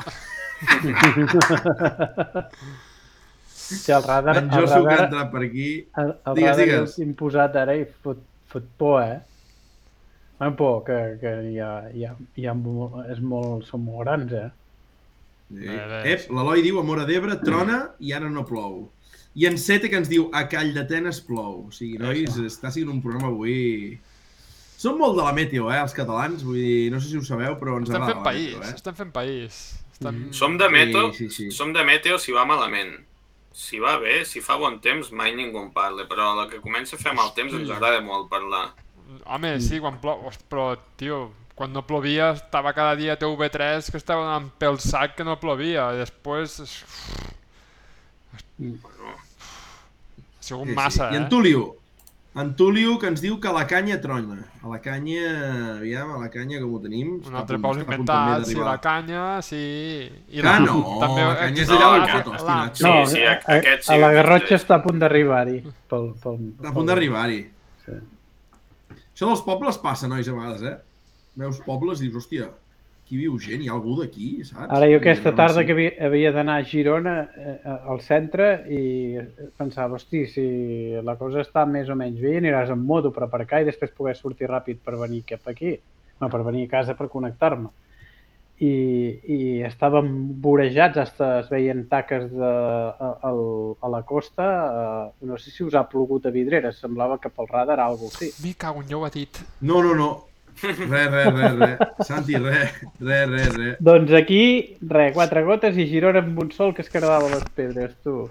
Sí, el radar, En el Josu que ha radar, entrat per aquí. el, el Digues, radar digues. imposat ara i fot, fot por, eh? Fan por, que, que ja, ja, ja és molt, són molt grans, eh? Sí. Bé. Ep, l'Eloi diu a Mora d'Ebre, trona i ara no plou. I en Sete que ens diu a Call d'Atenes plou. O sigui, nois, està sent un programa avui... Som molt de la meteo, eh, els catalans. Vull dir, no sé si ho sabeu, però ens Estem agrada fent la país, meteo, eh? estem fent país. Estem... Som de meteo, Sí, sí, sí. som de meteo si va malament. Si va bé, si fa bon temps, mai ningú en parla, però la que comença a fer mal temps ens agrada molt parlar. Home, sí, quan plou... Ost, Però, tio, quan no plovia estava cada dia a TV3 que estava donant pel sac que no plovia. I després... Ha sigut Sí, massa, sí. I en eh? Tulio, en Tulio que ens diu que la canya trona. A la canya, aviam, a la canya com ho tenim? Un altre paus punt inventat, també sí, la canya, sí... I Que no, la canya és allà al la- hosti, la- Nacho. Sí, no, sí, a, a, aquest sí a la Garrotxa està a punt d'arribar-hi. Pel, pel, Està a punt d'arribar-hi. Sí. Això dels pobles passa, nois, a vegades, eh? Veus pobles i dius, hòstia, aquí viu gent, hi ha algú d'aquí, saps? Ara jo aquesta tarda que havia, havia d'anar a Girona, eh, al centre, i pensava, hosti, si la cosa està més o menys bé, aniràs amb moto per aparcar i després poder sortir ràpid per venir cap aquí. No, per venir a casa per connectar-me. I, i estàvem vorejats, hasta es veien taques de, a, a, a la costa. Eh, no sé si us ha plogut a Vidreres, semblava que pel radar algo sí. Me cago en, ha dit. No, no, no. Re, re, re, re. Santi, re, re, re, re. Doncs aquí, re, quatre gotes i Girona amb un sol que es quedava les pedres, tu.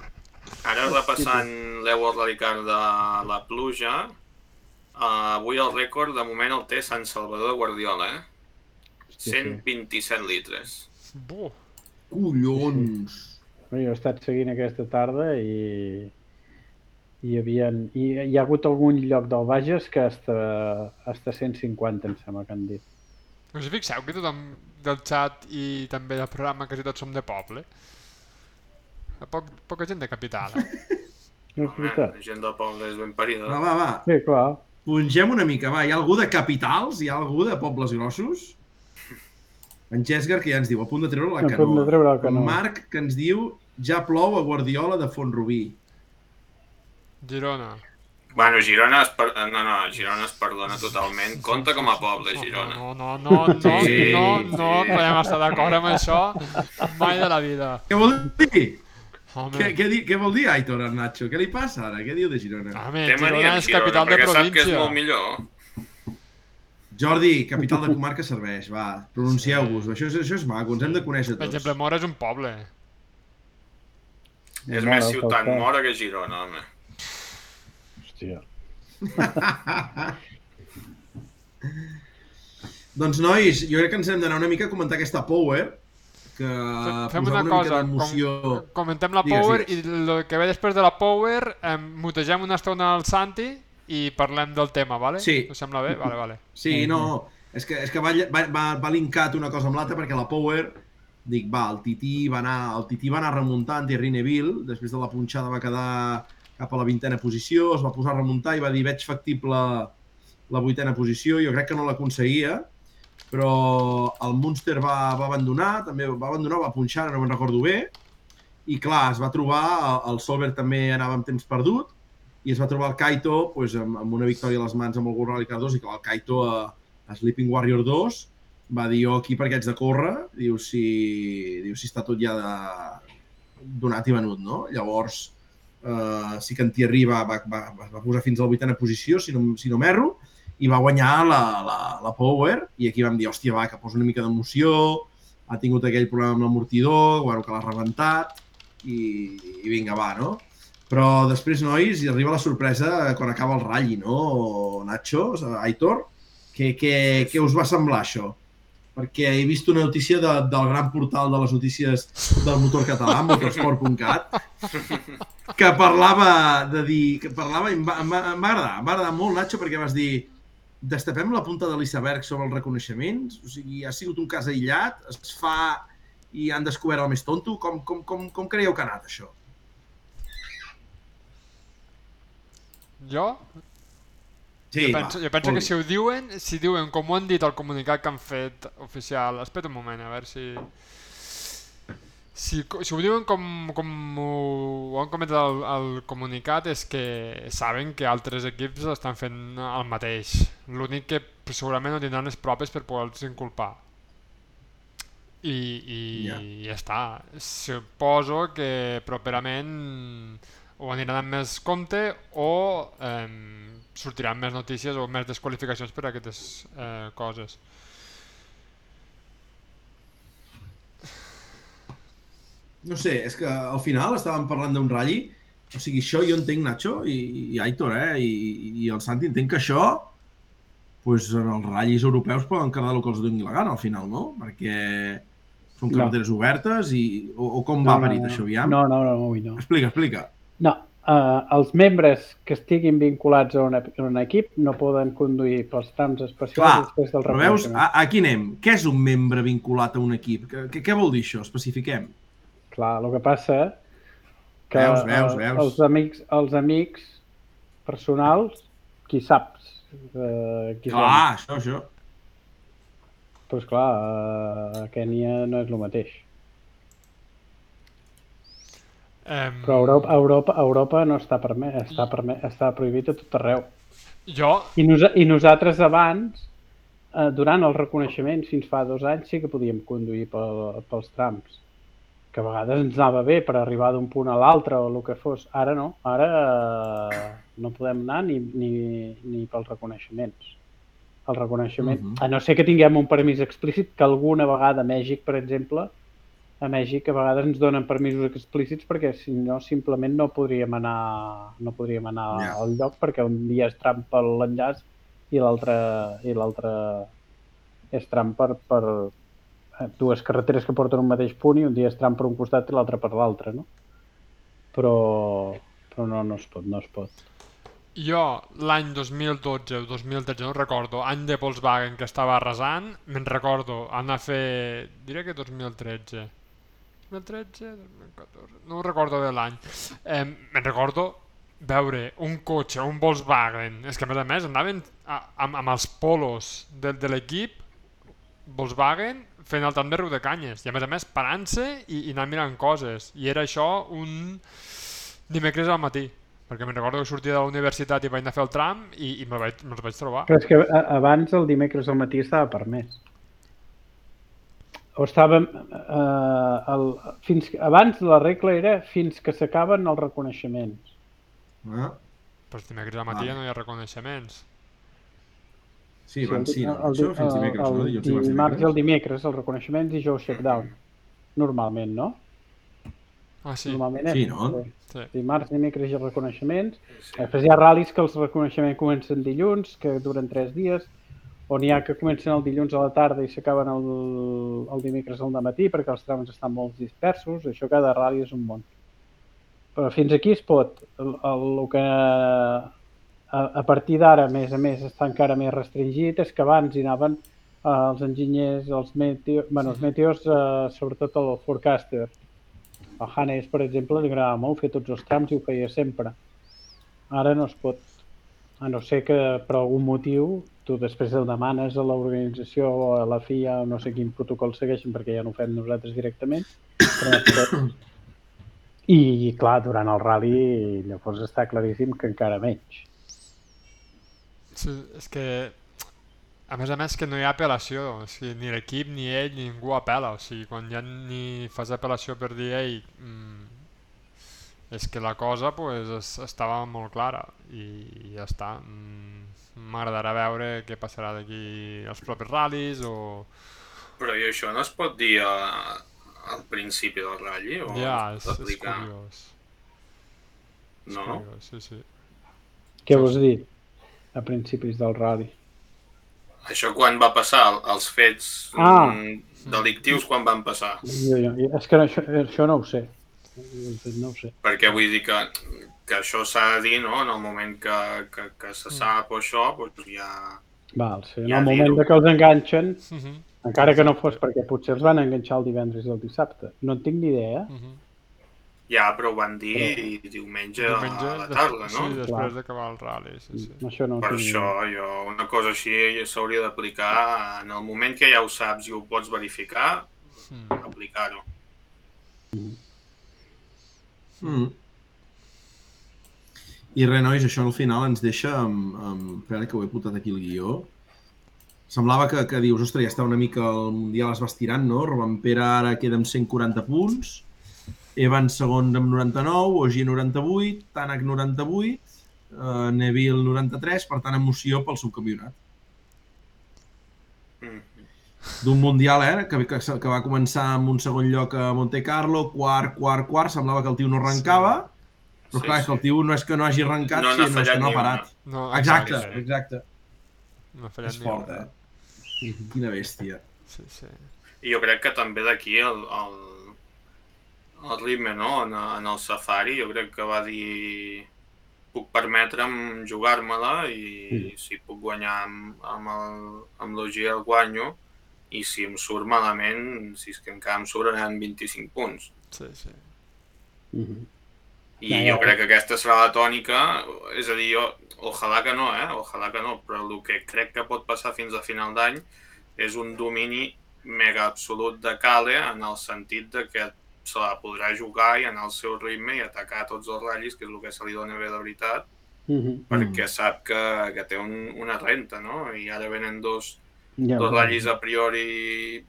Ara repassant l'Evo Radical de la pluja, uh, avui el rècord de moment el té Sant Salvador de Guardiola, eh? sí. 127 litres. Buh. Collons. Jo he estat seguint aquesta tarda i hi, havia, i hi ha hagut algun lloc del Bages que hasta, hasta 150 em sembla que han dit. Us hi fixeu que tothom del chat i també del programa quasi tots som de poble? Poc, poca gent de capital, eh? No és Home, veritat? la gent del poble és ben parida. Va, va, va. Sí, clar. Pongem una mica, va. Hi ha algú de capitals? Hi ha algú de pobles grossos? En Gesgar, que ja ens diu, a punt de treure la A punt de treure la canoa. En Marc, que ens diu, ja plou a Guardiola de Font-rubí. Girona. Bueno, Girona es, per... no, no, Girona es perdona totalment. Compta com a poble, Girona. No, no, no, no, no, Sí. no, no podem estar d'acord amb això mai de la vida. Què vol dir? Home, Què, què, què vol dir Aitor a Nacho? Què li passa ara? Què diu de Girona? home Té Girona és Girona, capital de perquè sap que és província. molt millor. Jordi, capital de comarca serveix, va, pronuncieu-vos. Això, és, això és maco, ens hem de conèixer Per tots. exemple, Mora és un poble. És Mora, més ciutat mora que Girona, home. Hòstia. Doncs, nois, jo crec que ens hem d'anar una mica a comentar aquesta Power, que Fem posava una cosa, mica d'emoció... com, comentem la Digues, Power digues. i el que ve després de la Power eh, mutegem una estona al Santi i parlem del tema, vale? Sí. Us sembla bé? Vale, vale. Sí, no, és que, és que va, va, va, va linkat una cosa amb l'altra perquè la Power, dic, va, el Tití va anar, el Tití va anar remuntant i Neville, després de la punxada va quedar cap a la vintena posició, es va posar a remuntar i va dir veig factible la vuitena posició, jo crec que no l'aconseguia, però el Munster va, va abandonar, també va abandonar, va punxar, no me'n recordo bé, i clar, es va trobar, el Solberg també anava amb temps perdut, i es va trobar el Kaito pues, amb, amb una victòria a les mans amb el Gurral i Cardos, i clar, el Kaito a, a Sleeping Warrior 2 va dir jo aquí perquè haig de córrer, diu si, diu si està tot ja de, donat i venut, no? Llavors, eh, sí que en Thierry va, va, va, va posar fins a la vuitena posició, si no, si no m'erro, i va guanyar la, la, la Power, i aquí vam dir, hòstia, va, que posa una mica d'emoció, ha tingut aquell problema amb l'amortidor, bueno, que l'ha rebentat, i, i vinga, va, no? Però després, nois, hi arriba la sorpresa quan acaba el ratlli, no? Nacho, Aitor, què, què, què us va semblar això? Perquè he vist una notícia de, del gran portal de les notícies del motor català, motorsport.cat, que parlava de dir, que parlava, i em va, em va, em va agradar, em va agradar molt, Nacho, perquè vas dir, destapem la punta de l'iceberg sobre els reconeixements, o sigui, ha sigut un cas aïllat, es fa i han descobert el més tonto, com, com, com, com creieu que ha anat això? Jo? Sí, jo penso, jo penso que si ho diuen, si diuen com ho han dit al comunicat que han fet oficial, espera un moment, a veure si... Si, si ho diuen com, com ho, han comentat al, al comunicat és que saben que altres equips estan fent el mateix. L'únic que segurament no tindran les proves per poder-los inculpar. I, i Ja. ja està. Suposo que properament o aniran amb més compte o eh, sortiran més notícies o més desqualificacions per a aquestes eh, coses. No sé, és que al final estàvem parlant d'un ratlli, o sigui, això jo entenc, Nacho, i, i Aitor, eh, i, i el Santi, entenc que això, pues, en els ratllis europeus poden quedar el que els doni la gana, al final, no? Perquè són No. carreteres obertes i... O, o com va parit, això, aviam? No, no, no, ui, no. Explica, explica. No, uh, els membres que estiguin vinculats a, una, a un equip no poden conduir pels trams especials Clar, després del Però veus, a, aquí anem. Què és un membre vinculat a un equip? Què, què, vol dir això? Especifiquem. Clar, el que passa que Veus, veus, eh, veus. els amics, els amics personals, qui saps? Uh, qui són? Clar, això, això. Doncs clar, uh, a Kènia no és el mateix. Em, Però Europa, Europa, Europa no està, permès, està, permès, està prohibit a tot arreu. Jo, I, nosa I nosaltres abans, eh, durant els reconeixements, fins fa dos anys, sí que podíem conduir pel, pels trams. Que a vegades ens anava bé per arribar d'un punt a l'altre o el que fos. Ara no. Ara eh, no podem anar ni, ni, ni pels reconeixements. El reconeixement, Mhm. a no ser que tinguem un permís explícit, que alguna vegada a Mèxic, per exemple, a Mèxic a vegades ens donen permisos explícits perquè si no simplement no podríem anar no podríem anar Ja. al lloc perquè un dia és tram per l'enllaç i l'altre i l'altre és tram per, per eh, dues carreteres que porten un mateix punt i un dia és tram per un costat i l'altre per l'altre, no? Però, però no, no es pot, no es pot. jo l'any 2012 o 2013, no recordo, any de Volkswagen que estava arrasant, me'n recordo anar a fer, diré que 2013, 2013, 2014, no ho recordo bé l'any, eh, me'n recordo veure un cotxe, un Volkswagen, és que a més a més anaven a, amb, amb els polos de, de l'equip Volkswagen fent el tram de riu de canyes i a més a més parant-se i, i anar mirant coses. I era això un dimecres al matí perquè me'n recordo que sortia de la universitat i vaig anar a fer el tram i, i me'ls vaig, me vaig trobar. Però és que abans el dimecres al matí estava permès. O estàvem... Eh, el, fins, que- abans la regla era fins que s'acaben els reconeixements. Ah, però dimecres al matí ja no hi ha reconeixements sí, van, sí, no? el, Això fins dimecres, el, no? el, Dilluns dimarts i el dimecres. dimecres, els reconeixements i Joe Shakedown. Normalment, no? ah sí, Normalment Sí, no? sí. Dimarts, dimecres i els reconeixements. Sí. Després hi ha ral·lis que els reconeixements comencen dilluns, que duren tres dies, o n'hi ha que comencen el dilluns a la tarda i s'acaben el, el dimecres al matí perquè els trams estan molt dispersos, això cada rally és un món. Però fins aquí es pot. El, el, el que a, a partir d'ara, a més a més, està encara més restringit és que abans hi anaven eh, els enginyers, els meteors, bueno, els meteors, eh, sobretot el forecaster. A Hannes, per exemple, li agradava molt fer tots els trams i ho feia sempre. Ara no es pot. A no ser que per algun motiu tu després el demanes a l'organització o a la FIA o no sé quin protocol segueixen perquè ja no ho fem nosaltres directament. Però. I, clar, durant el rally llavors està claríssim que encara menys. Sí, és que a més a més que no hi ha apel·lació, o sigui, ni l'equip ni ell ningú apel·la, o sigui, quan ja ni fas apel·lació per dir ei, mm, és que la cosa pues, es, estava molt clara i, i ja està. Mm, M'agradarà veure què passarà d'aquí als propers ral·lis o... Però i això no es pot dir a, al principi del ratll? O ja, és, és curiós. És No? curiós, sí, sí. Què vols dir? A principis del rally. Això quan va passar? Els fets Ah. mm, delictius quan van passar? Jo, jo, és que això, això no ho sé. No ho sé. Perquè vull dir que, que això s'ha de dir, no? En el moment que, que, que se sap o això, doncs ja... Val, sí. En Ja el moment que els enganxen, Uh -huh. encara que no fos perquè potser els van enganxar el divendres i el dissabte. No en tinc ni idea. Uh -huh. Ja, però ho van dir Però- diumenge, Diumenge, a la tarda, no? Sí, Clar. després d'acabar el rally, sí, sí. Això no Per tinc ni això, jo, una cosa així s'hauria d'aplicar en el moment que ja ho saps i ho pots verificar, Mm. aplicar-ho. Mm. I res, nois, això al final ens deixa amb... amb... Espera, que ho he putat aquí el guió. Semblava que, que dius, ostres, ja està una mica el Mundial es va estirant, no? Robampera ara queda amb 140 punts, Evans segon amb 99, Ogi 98, Tanak 98, eh, Neville 93, per tant, emoció pel subcampionat. Mm. D'un Mundial, eh? Que, que, que va començar amb un segon lloc a Monte Carlo, quart, quart, quart, semblava que el tio no arrencava, però Sí, clar, és que el sí. tio no és que no hagi arrencat, No no, sinó és que no ha ni una. parat. No, Exacte, sí. exacte. No ha fallat És ni fort, una. eh? Quina bèstia. Sí, sí. I jo crec que també d'aquí el, el, el ritme, no? En, en el Safari, jo crec que va dir puc permetre'm jugar-me-la i si puc guanyar amb, amb el- amb l'OG el guanyo i si em surt malament, si és que encara em sobraran 25 punts. Sí, sí. Mhm. I Ja, ja. jo crec que aquesta serà la tònica, és a dir, jo, ojalà que no, eh? Ojalà que no, però el que crec que pot passar fins a final d'any és un domini mega absolut de Kale en el sentit de que se la podrà jugar i anar al seu ritme i atacar tots els ratllis, que és el que se li dona bé de veritat, Mhm. perquè sap que, que té un, una renta, no? I ara venen dos, Ja, dos ratllis a priori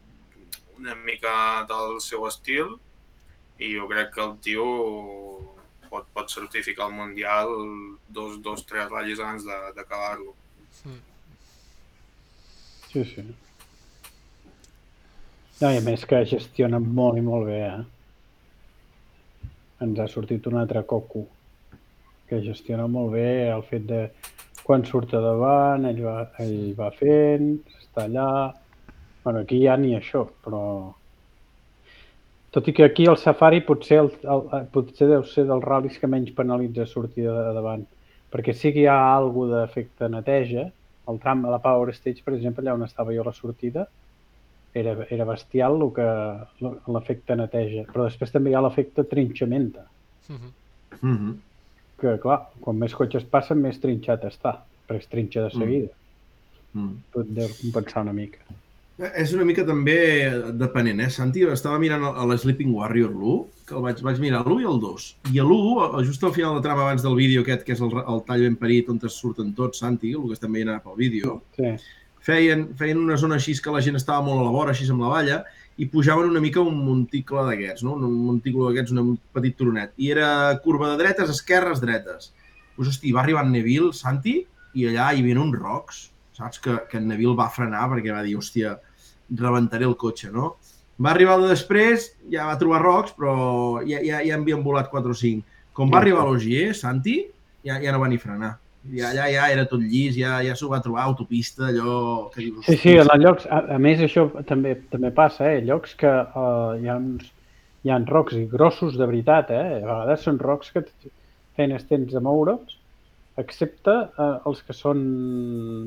una mica del seu estil i jo crec que el tio pot, pot certificar el Mundial dos, dos tres ratllis abans de- d'acabar-lo. Sí, sí. No, i a més que gestiona molt i molt bé, eh? Ens ha sortit un altre coco que gestiona molt bé el fet de quan surt a davant, ell va, ell va fent, allà... bueno, aquí ja ni això, però... Tot i que aquí el Safari potser, el, el, potser deu ser dels ral·lis que menys penalitza sortir de davant, perquè sí que hi ha alguna d'efecte neteja, el tram a la Power Stage, per exemple, allà on estava jo la sortida, era, era bestial el que l'efecte neteja, però després també hi ha l'efecte trinxamenta, Mhm. Mm -hmm. que clar, quan més cotxes passen, més trinxat està, perquè es trinxa de seguida. Mm. Tu et deus compensar una mica. És una mica també depenent, eh, Santi? Estava mirant el- el Sleeping Warrior l'1, que el vaig, vaig mirar l'1 i el 2. I a l'1, just al final del tram abans del vídeo aquest, que és el, el tall ben parit on es surten tots, Santi, el que estem veient ara pel vídeo, Sí. feien, feien una zona així que la gent estava molt a la vora, així amb la valla, i pujaven una mica un monticle d'aquests, no? un monticle d'aquests, un petit turonet. I era curva de dretes, esquerres, dretes. Pues, hosti, va arribar en Neville, Santi, i allà hi havia uns rocs, saps? Que, que en Neville va frenar perquè va dir, hòstia, rebentaré el cotxe, no? Va arribar el de després, ja va trobar rocs, però ja, ja, ja havien volat 4 o 5. Com va arribar l'Ogier, Santi, ja, ja no va ni frenar. Ja, ja, ja era tot llis, ja, ja s'ho va trobar, autopista, allò que dius... Sí, sí, els llocs, a, a més això també també passa, eh? Llocs que uh, hi, ha uns, hi ha rocs i grossos de veritat, eh? A vegades són rocs que feines tens de moure'ls, excepte uh, els que són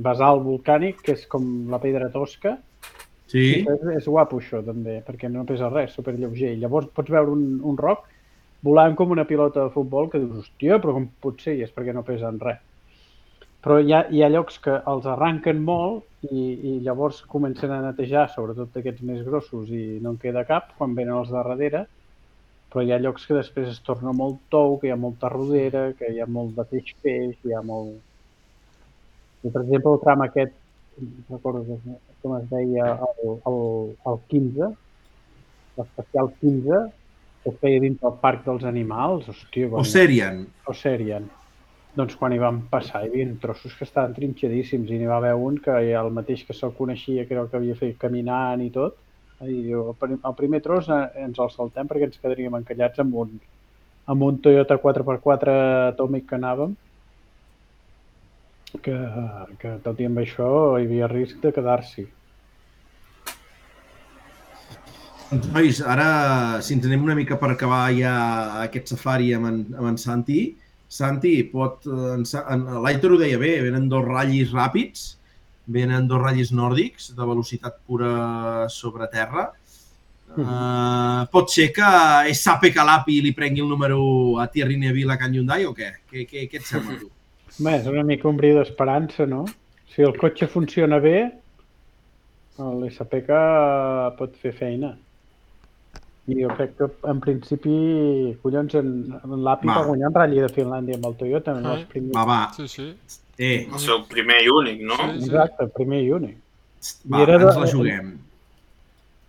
basalt volcànic, que és com la pedra tosca. Sí? És, és guapo això també, perquè no pesa res, super lleuger. Llavors pots veure un, un roc volant com una pilota de futbol que dius, hòstia, però com pot ser? I és perquè no pesen res. Però hi ha, hi ha llocs que els arranquen molt i, i llavors comencen a netejar, sobretot aquests més grossos, i no en queda cap quan venen els de darrere, però hi ha llocs que després es torna molt tou, que hi ha molta rodera, que hi ha molt de peix-peix, hi ha molt... I, per exemple, el tram aquest, no recordo com- es deia, el, el, el 15, l'especial 15, que es feia dins del Parc dels Animals, hòstia, O quan- o Serien. Doncs quan hi vam passar hi havia trossos que estaven trinxadíssims i n'hi va haver un que el mateix que se'l coneixia, creu que havia fet caminant i tot, i el prim- el primer tros eh, ens el saltem perquè ens quedaríem encallats amb un, amb un Toyota 4x4 atòmic que anàvem, que, que tot i amb això hi havia risc de quedar-s'hi. Doncs, nois, ara, si ens anem una mica per acabar ja aquest safari amb en, amb en Santi, Santi, pot... En, en, L'Aitor ho deia bé, venen dos ratllis ràpids, venen dos ratllis nòrdics de velocitat pura sobre terra. Uh, pot ser que Sape Calapi li prengui el número a Thierry Neville a Can Hyundai o què? Què, què, què et sembla tu? Bé, és una mica un bri d'esperança, no? Si el cotxe funciona bé, l'SPK pot fer feina. I jo crec que, en principi, collons, en, en l'API Va. va guanyar un ratll de Finlàndia amb el Toyota. En Ah. els primers... Va, va, Sí, sí. eh, El seu primer i únic, no? Sí. Exacte, primer i únic. va, I era de- ens la juguem.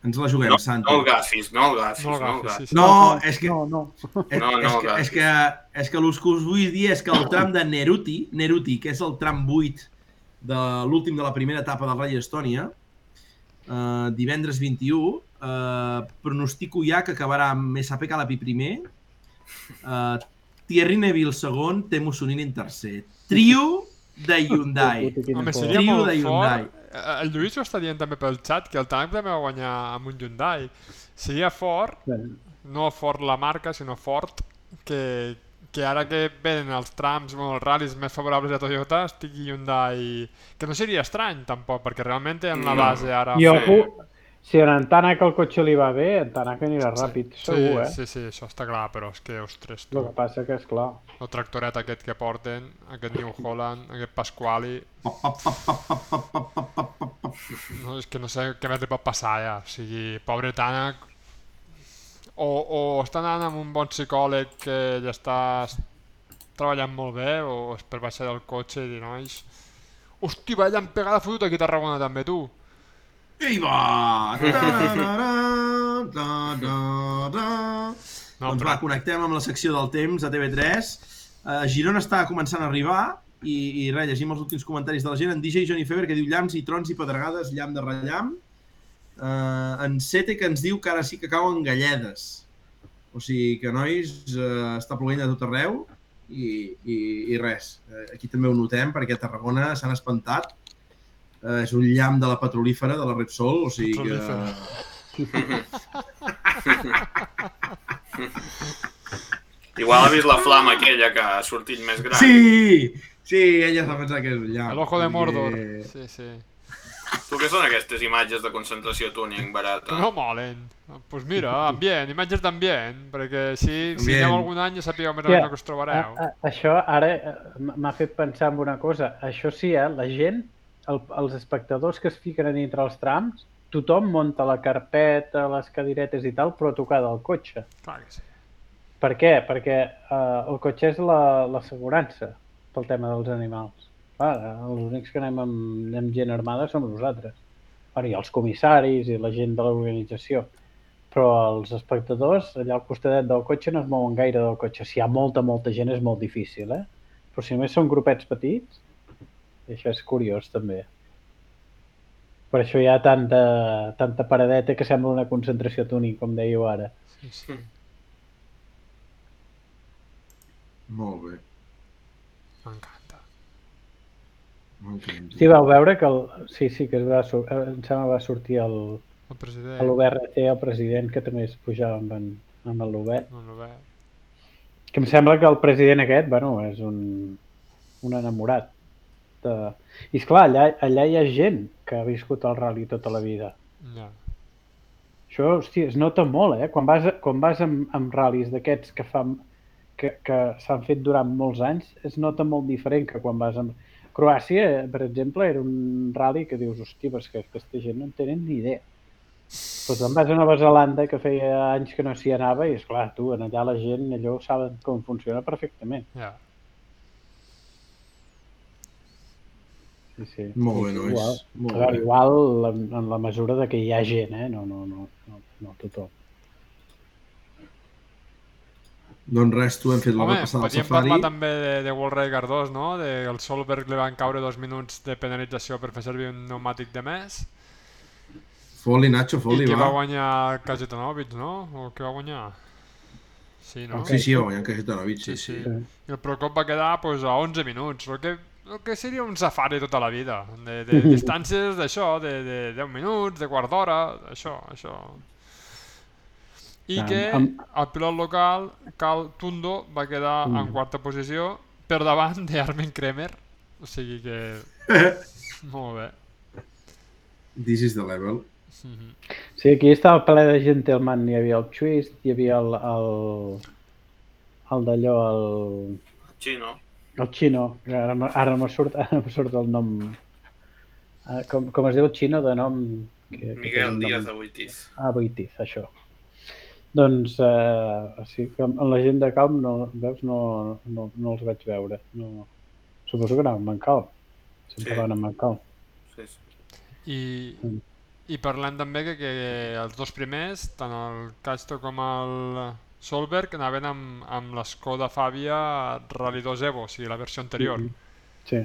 Ens la juguem, No, Santi. no el gafis, no el gafis, No el no el sí, gafis. sí. No, és que, No, no. és, No, no, és, que, és, que, és que el que us vull dir és que el tram de Neruti, Neruti, que és el tram 8 de l'últim de la primera etapa del Rally Estònia, eh, divendres 21, eh, pronostico ja que acabarà amb SAP Calapi primer, eh, Thierry Neville segon, Temo Soninin tercer. Trio de Hyundai. Home, seria Trio molt de Hyundai. fort. Eh, El Lluís ho està dient també pel xat, que el Tanc també va guanyar amb un Hyundai. Seria fort, no fort la marca, sinó fort, que, que ara que venen els trams, bueno, els ral·lis més favorables a Toyota, estigui Hyundai... Que no seria estrany, tampoc, perquè realment en la base ara... I ojo, si en en Tanak el cotxe li va bé, en Tanak anirà ràpid, sí, segur, eh? Sí, sí, això està clar, però és que, ostres, El tu, que passa que, és clar, el tractoret aquest que porten, aquest New Holland, aquest Pasquali, no, és que no sé què més li pot passar ja, o sigui, pobre Tanak, o, o està anant amb un bon psicòleg que ja està treballant molt bé, o és per baixar del cotxe i dir, nois, hosti, vaya empegada fotuta aquí a Tarragona també, tu. I va! Ta-ra-ra-ra, ta-ra-ra. No, doncs va, connectem amb la secció del temps a TV3. Uh, Girona està començant a arribar i, i res, llegim els últims comentaris de la gent. En DJ Johnny Fever que diu llamps i trons i pedregades, llamp de rellamp. Uh, en Sete que ens diu que ara sí que cauen galledes. O sigui que, nois, uh, està plovent a tot arreu i, i, i res. Uh, aquí també ho notem perquè a Tarragona s'han espantat. Uh, és un llamp de la petrolífera de la Repsol, o sigui que... Igual ha vist la flama aquella que ha sortit més gran. Sí! Sí, ella s'ha pensat que és un llamp. El ojo de Mordor. Sí, sí. Tu què són aquestes imatges de concentració tuning barata? No molen. Doncs pues mira, ambient, imatges d'ambient, perquè si, si Ambient. aneu algun any ja sapigueu més o menys que us trobareu. A, a, això ara eh, m'ha fet pensar en una cosa. Això sí, eh, la gent, el, els espectadors que es fiquen a dintre els trams, tothom munta la carpeta, les cadiretes i tal, però tocada al cotxe. Clar que sí. Per què? Perquè eh, el cotxe és la- l'assegurança pel tema dels animals. Clar, els únics que anem amb, amb gent armada som nosaltres. Bueno, I els comissaris i la gent de l'organització. Però els espectadors, allà al costadet del cotxe, no es mouen gaire del cotxe. Si hi ha molta, molta gent és molt difícil, eh? Però si només són grupets petits, això és curiós també. Per això hi ha tanta, tanta paradeta que sembla una concentració tuning, com dèieu ara. sí, sí. Molt bé. M'encanta. Sí, vau veure que el... Sí, sí, que es va, sur- eh, em sembla va sortir el, El president. a l'UBRT el president, que també es pujava amb, en, amb el Lobet. No, no ve. Que em sembla que el president aquest, bueno, és un, un enamorat. De... I esclar, allà, allà hi ha gent que ha viscut el rally tota la vida. Ja. Això, hòstia, es nota molt, eh? Quan vas, quan vas amb, amb ral·lis d'aquests que fan que, que s'han fet durant molts anys, es nota molt diferent que quan vas amb... Croàcia, per exemple, era un rally que dius, hòstia, però és que aquesta gent no en tenen ni idea. Però te'n vas a Nova Zelanda, que feia anys que no s'hi anava, i és clar, tu, en allà la gent, allò saben com funciona perfectament. Ja. Sí, sí. Molt bé, nois. Igual, Molt clar, bé. igual en, en la mesura de que hi ha gent, eh? No, no, no, no, no tothom. Doncs res, tu hem fet la Home, repassada del podríem safari. parlar també de, de World Rally 2, no? De que el Solberg li van caure dos minuts de penalització per fer servir un pneumàtic de més. Foli, Nacho, foli, I qui va. va guanyar Kajetanovic, no? O qui va guanyar? Sí, no? Sí, sí, va guanyar Kajetanovic, sí, sí. Sí, sí. I el Procop va quedar pues, a 11 minuts, el que, el que seria un safari tota la vida, de, de distàncies d'això, de, de 10 minuts, de quart d'hora, això, això. I que el pilot local, Cal Tundo, va quedar en Mm. quarta posició per davant d'Armin Kremer, o sigui que... Molt bé. This is the level. Mhm. Sí, aquí estava ple de gentleman, hi havia el Twist, hi havia el, el, el d'allò, el, Xino. El Xino, que ara, ara me surt, ara surt el nom, Ah, com, com es diu el Xino de nom? Que, que Miguel nom- Díaz de Buitis. Ah, Boitiz, això. Doncs, eh, sí, que amb la gent de Calm, no, veus, no, no, no els vaig veure. No, suposo que anaven amb Calm. Sempre Sí. van amb Calm. Sí, sí. I, Mm. i parlem també que, que els dos primers, tant el Castro com el Solberg, anaven amb, amb l'Skoda Fabia Rally 2 Evo, o sigui, la versió anterior. Mhm. Sí.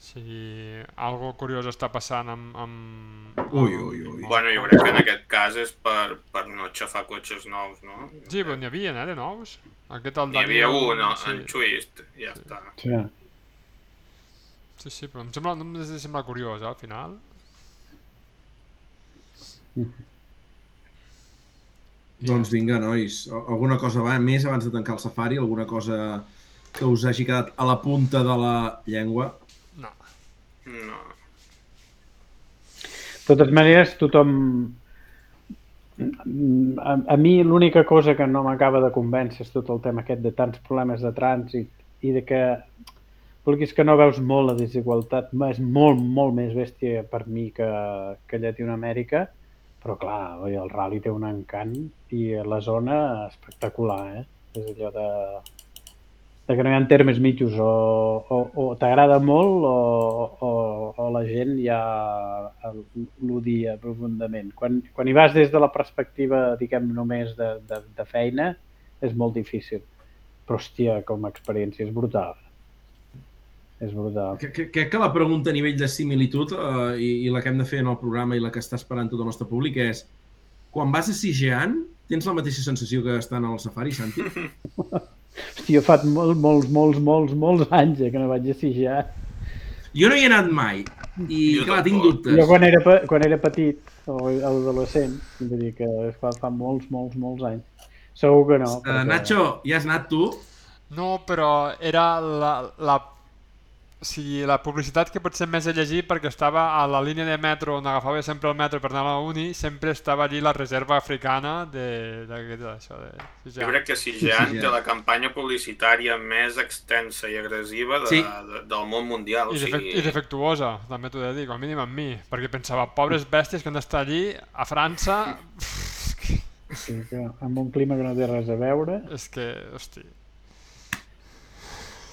O sigui, algo curiós està passant amb... amb, Ui, ui, ui. Bueno, jo crec que en aquest cas és per, per no xafar cotxes nous, no? Sí, però n'hi havia, eh, de nous. Aquest el N'hi havia un, no? sí, en Twist, ja està. sí. sí, sí, però em sembla, no em sembla curiós, eh, al final. Doncs vinga, nois. Al- Alguna cosa va més abans de tancar el safari? Alguna cosa que us hagi quedat a la punta de la llengua? No. No. De totes maneres, tothom... A, a mi l'única cosa que no m'acaba de convèncer és tot el tema aquest de tants problemes de trànsit i de que vulguis que no veus molt la desigualtat, és molt, molt més bèstia per mi que, que Llatinoamèrica, però clar, oi, el rally té un encant i la zona espectacular, eh? És allò de, de que no hi ha termes mitjos, o, o, o t'agrada molt o, o, o la gent ja l'odia profundament. Quan, quan hi vas des de la perspectiva, diguem, només de, de, de feina, és molt difícil. Però, hòstia, com a experiència és brutal. És brutal. Que- que- Crec que la pregunta a nivell de similitud eh, i, i la que hem de fer en el programa i la que està esperant tot el nostre públic és quan vas a Sigean, tens la mateixa sensació que estan al safari, Santi? Hòstia, fa molts, molts, molts, molts, molts anys eh, que no vaig a Sijar. Jo no hi he anat mai i, Jo clar, tinc dubtes. Jo quan era, quan era petit, o adolescent, vull dir que fa, fa molts, molts, molts anys. Segur que no. Uh, Nacho, ja has anat tu? No, però era la, la, o sigui, la publicitat que potser més he llegit perquè estava a la línia de metro on agafava sempre el metro per anar a la uni, sempre estava allí la reserva africana de, de, de, de, de Jo crec que sí, té la campanya publicitària més extensa i agressiva de, Sí. de, del món mundial. I, o defect, sigui, I defectuosa, també t'ho he de dir, com a mínim amb mi, perquè pensava, pobres bèsties que han d'estar allí, a França, Sí, que amb un clima que no té res a veure. és que, hosti...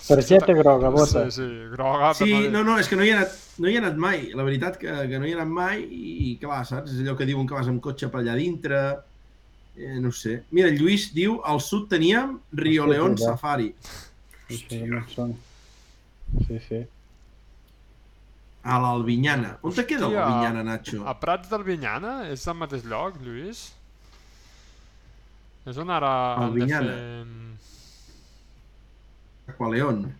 Targeta groga, bota. Sí, sí, groga. Sí, no, no, és que no hi he anat, no hi he anat mai. La veritat que, que no hi he anat mai i, clar, saps? És allò que diuen que vas amb cotxe per allà dintre. Eh, no sé. Mira, Lluís diu, al sud teníem Rio Hòstia, León ja. Safari. Són. Sí, sí. A l'Albinyana. On te queda Hòstia. l'Albinyana, Nacho? A Prats del Vinyana? És al mateix lloc, Lluís? És on ara Albinyana. fer... Aqualeón.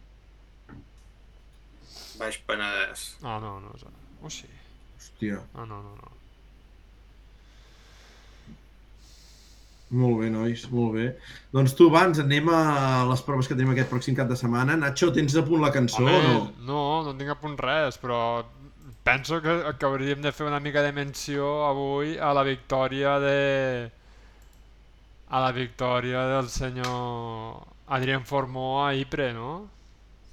Baix Penedès. Ah, no, no. és- Oh, sí. Hòstia, Ah, no, no, no. molt bé, nois, molt bé. Doncs tu, abans anem a les proves que tenim aquest pròxim cap de setmana. Nacho, tens a punt la cançó Home, o no? no, no tinc a punt res, però penso que, que hauríem de fer una mica de menció avui a la victòria de... a la victòria del senyor Adrien Formó a Ypres, no?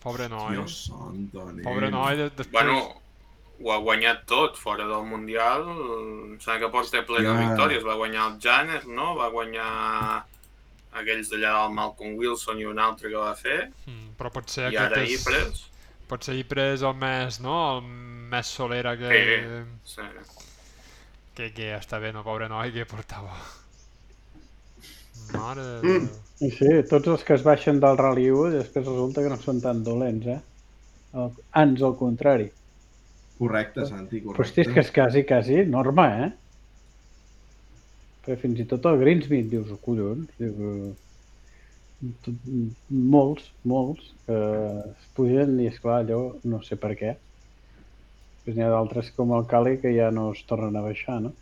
Pobre noi. Dios santo, nen. Pobre noi, de, després... Bueno, ho ha guanyat tot, fora del Mundial. Em sembla que porta ple de victòries. Va guanyar el Janer, no? Va guanyar aquells d'allà del Malcolm Wilson i un altre que va fer. Mm, però potser I aquest ara és... Ypres. Potser Ypres és el més, no? El més solera que... Sí. Sí. Que, que està bé, no? Pobre noi que portava. Mare de Mm. I sí, tots els que es baixen del Rally 1 després resulta que no són tan dolents, eh? El, ans al contrari. Correcte, Santi, Però correcte. hosti, és que és quasi, quasi norma, eh? Perquè fins i tot el Greensmith dius, oh, collons, diu, tot, molts, molts, que es pugen i, esclar, allò no sé per què. Després n'hi ha d'altres com el Cali que ja no es tornen a baixar, no?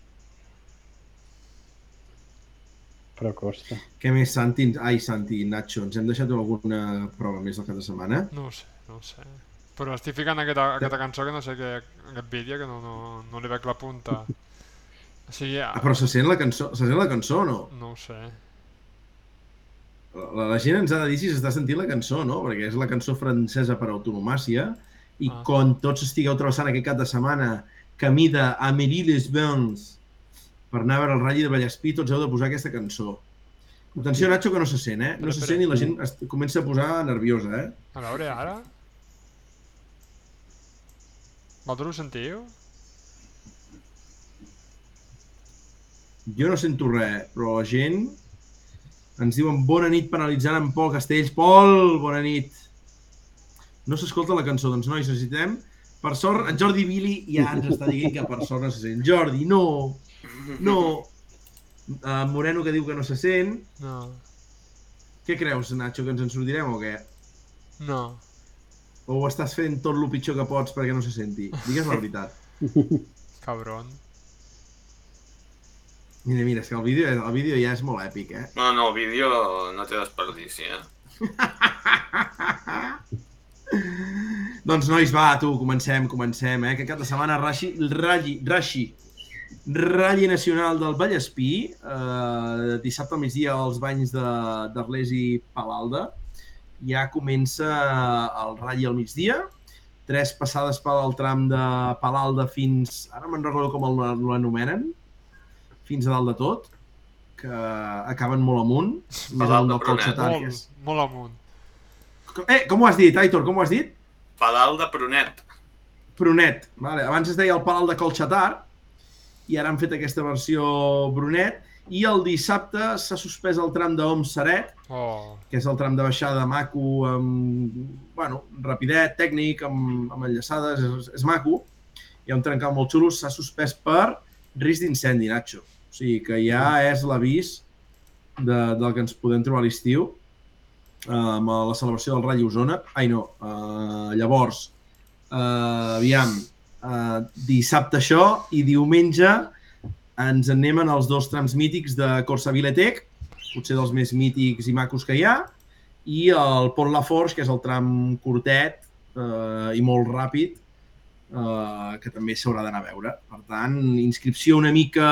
Però costa. Què més, Santi? Ai, Santi, Nacho, ens hem deixat alguna prova més del cap de setmana? No ho sé, no ho sé. Però estic ficant aquesta, aquesta cançó que no sé què, aquest vídeo que no, no, no li veig la punta. O sigui, Ah, però se sent la cançó, se sent la cançó o no? no ho sé. La, la gent ens ha de dir si s'està sentint la cançó, no? Perquè és la cançó francesa per autonomàcia i Ah. quan tots estigueu travessant aquest cap de setmana camí d'Amélie-les-Bains per anar a veure el Rally de Vallespí, tots heu de posar aquesta cançó. Atenció, Nacho, que no se sent, eh? No se sent i la gent es comença a posar nerviosa, eh? A veure, ara... Vosaltres ho sentiu? Jo no sento res, però la gent ens diuen bona nit penalitzant en Pol Castells. Pol, bona nit. No s'escolta la cançó, doncs nois, necessitem... Per sort, en Jordi Vili ja ens està dient que per sort no se sent. Jordi, no, no. Uh, Moreno que diu que no se sent. No. Què creus, Nacho, que ens en sortirem o què? No. O ho estàs fent tot el pitjor que pots perquè no se senti? Digues la veritat. Cabron. Mira, mira, és que el vídeo, el vídeo ja és molt èpic, eh? No, no, el vídeo no té desperdici, eh? Doncs nois, va, tu, comencem, comencem, eh? Aquest cap de setmana, Rashi, Rashi, Rashi, Rally Nacional del Vallespí, eh, dissabte al migdia als banys de- d'Arles i Palalda. Ja comença el Rally al migdia, tres passades pel tram de Palalda fins, ara me'n recordo com l'anomenen, fins a dalt de tot, que acaben molt amunt, més amunt del que Molt, molt amunt. Eh, com ho has dit, Aitor, com ho has dit? Pedal de Prunet. Prunet. Vale. Abans es deia el Palau de Colxatar i ara han fet aquesta versió Brunet i el dissabte s'ha suspès el tram d'Om Seret, Oh, que és el tram de baixada maco amb, bueno, rapidet, tècnic, amb, amb enllaçades, és, és maco. Hi ha un trencat molt xulo, s'ha suspès per risc d'incendi, Nacho. O sigui que ja és l'avís de, del que ens podem trobar a l'estiu eh, amb la celebració del Rally Osona. Ai, no. Uh, llavors, uh, aviam, uh, dissabte això i diumenge ens en anem en els dos trams mítics de Corsa Viletec, potser dels més mítics i macos que hi ha, i el Pont La Forge, que és el tram curtet eh, i molt ràpid, eh, que també s'haurà d'anar a veure. Per tant, inscripció una mica...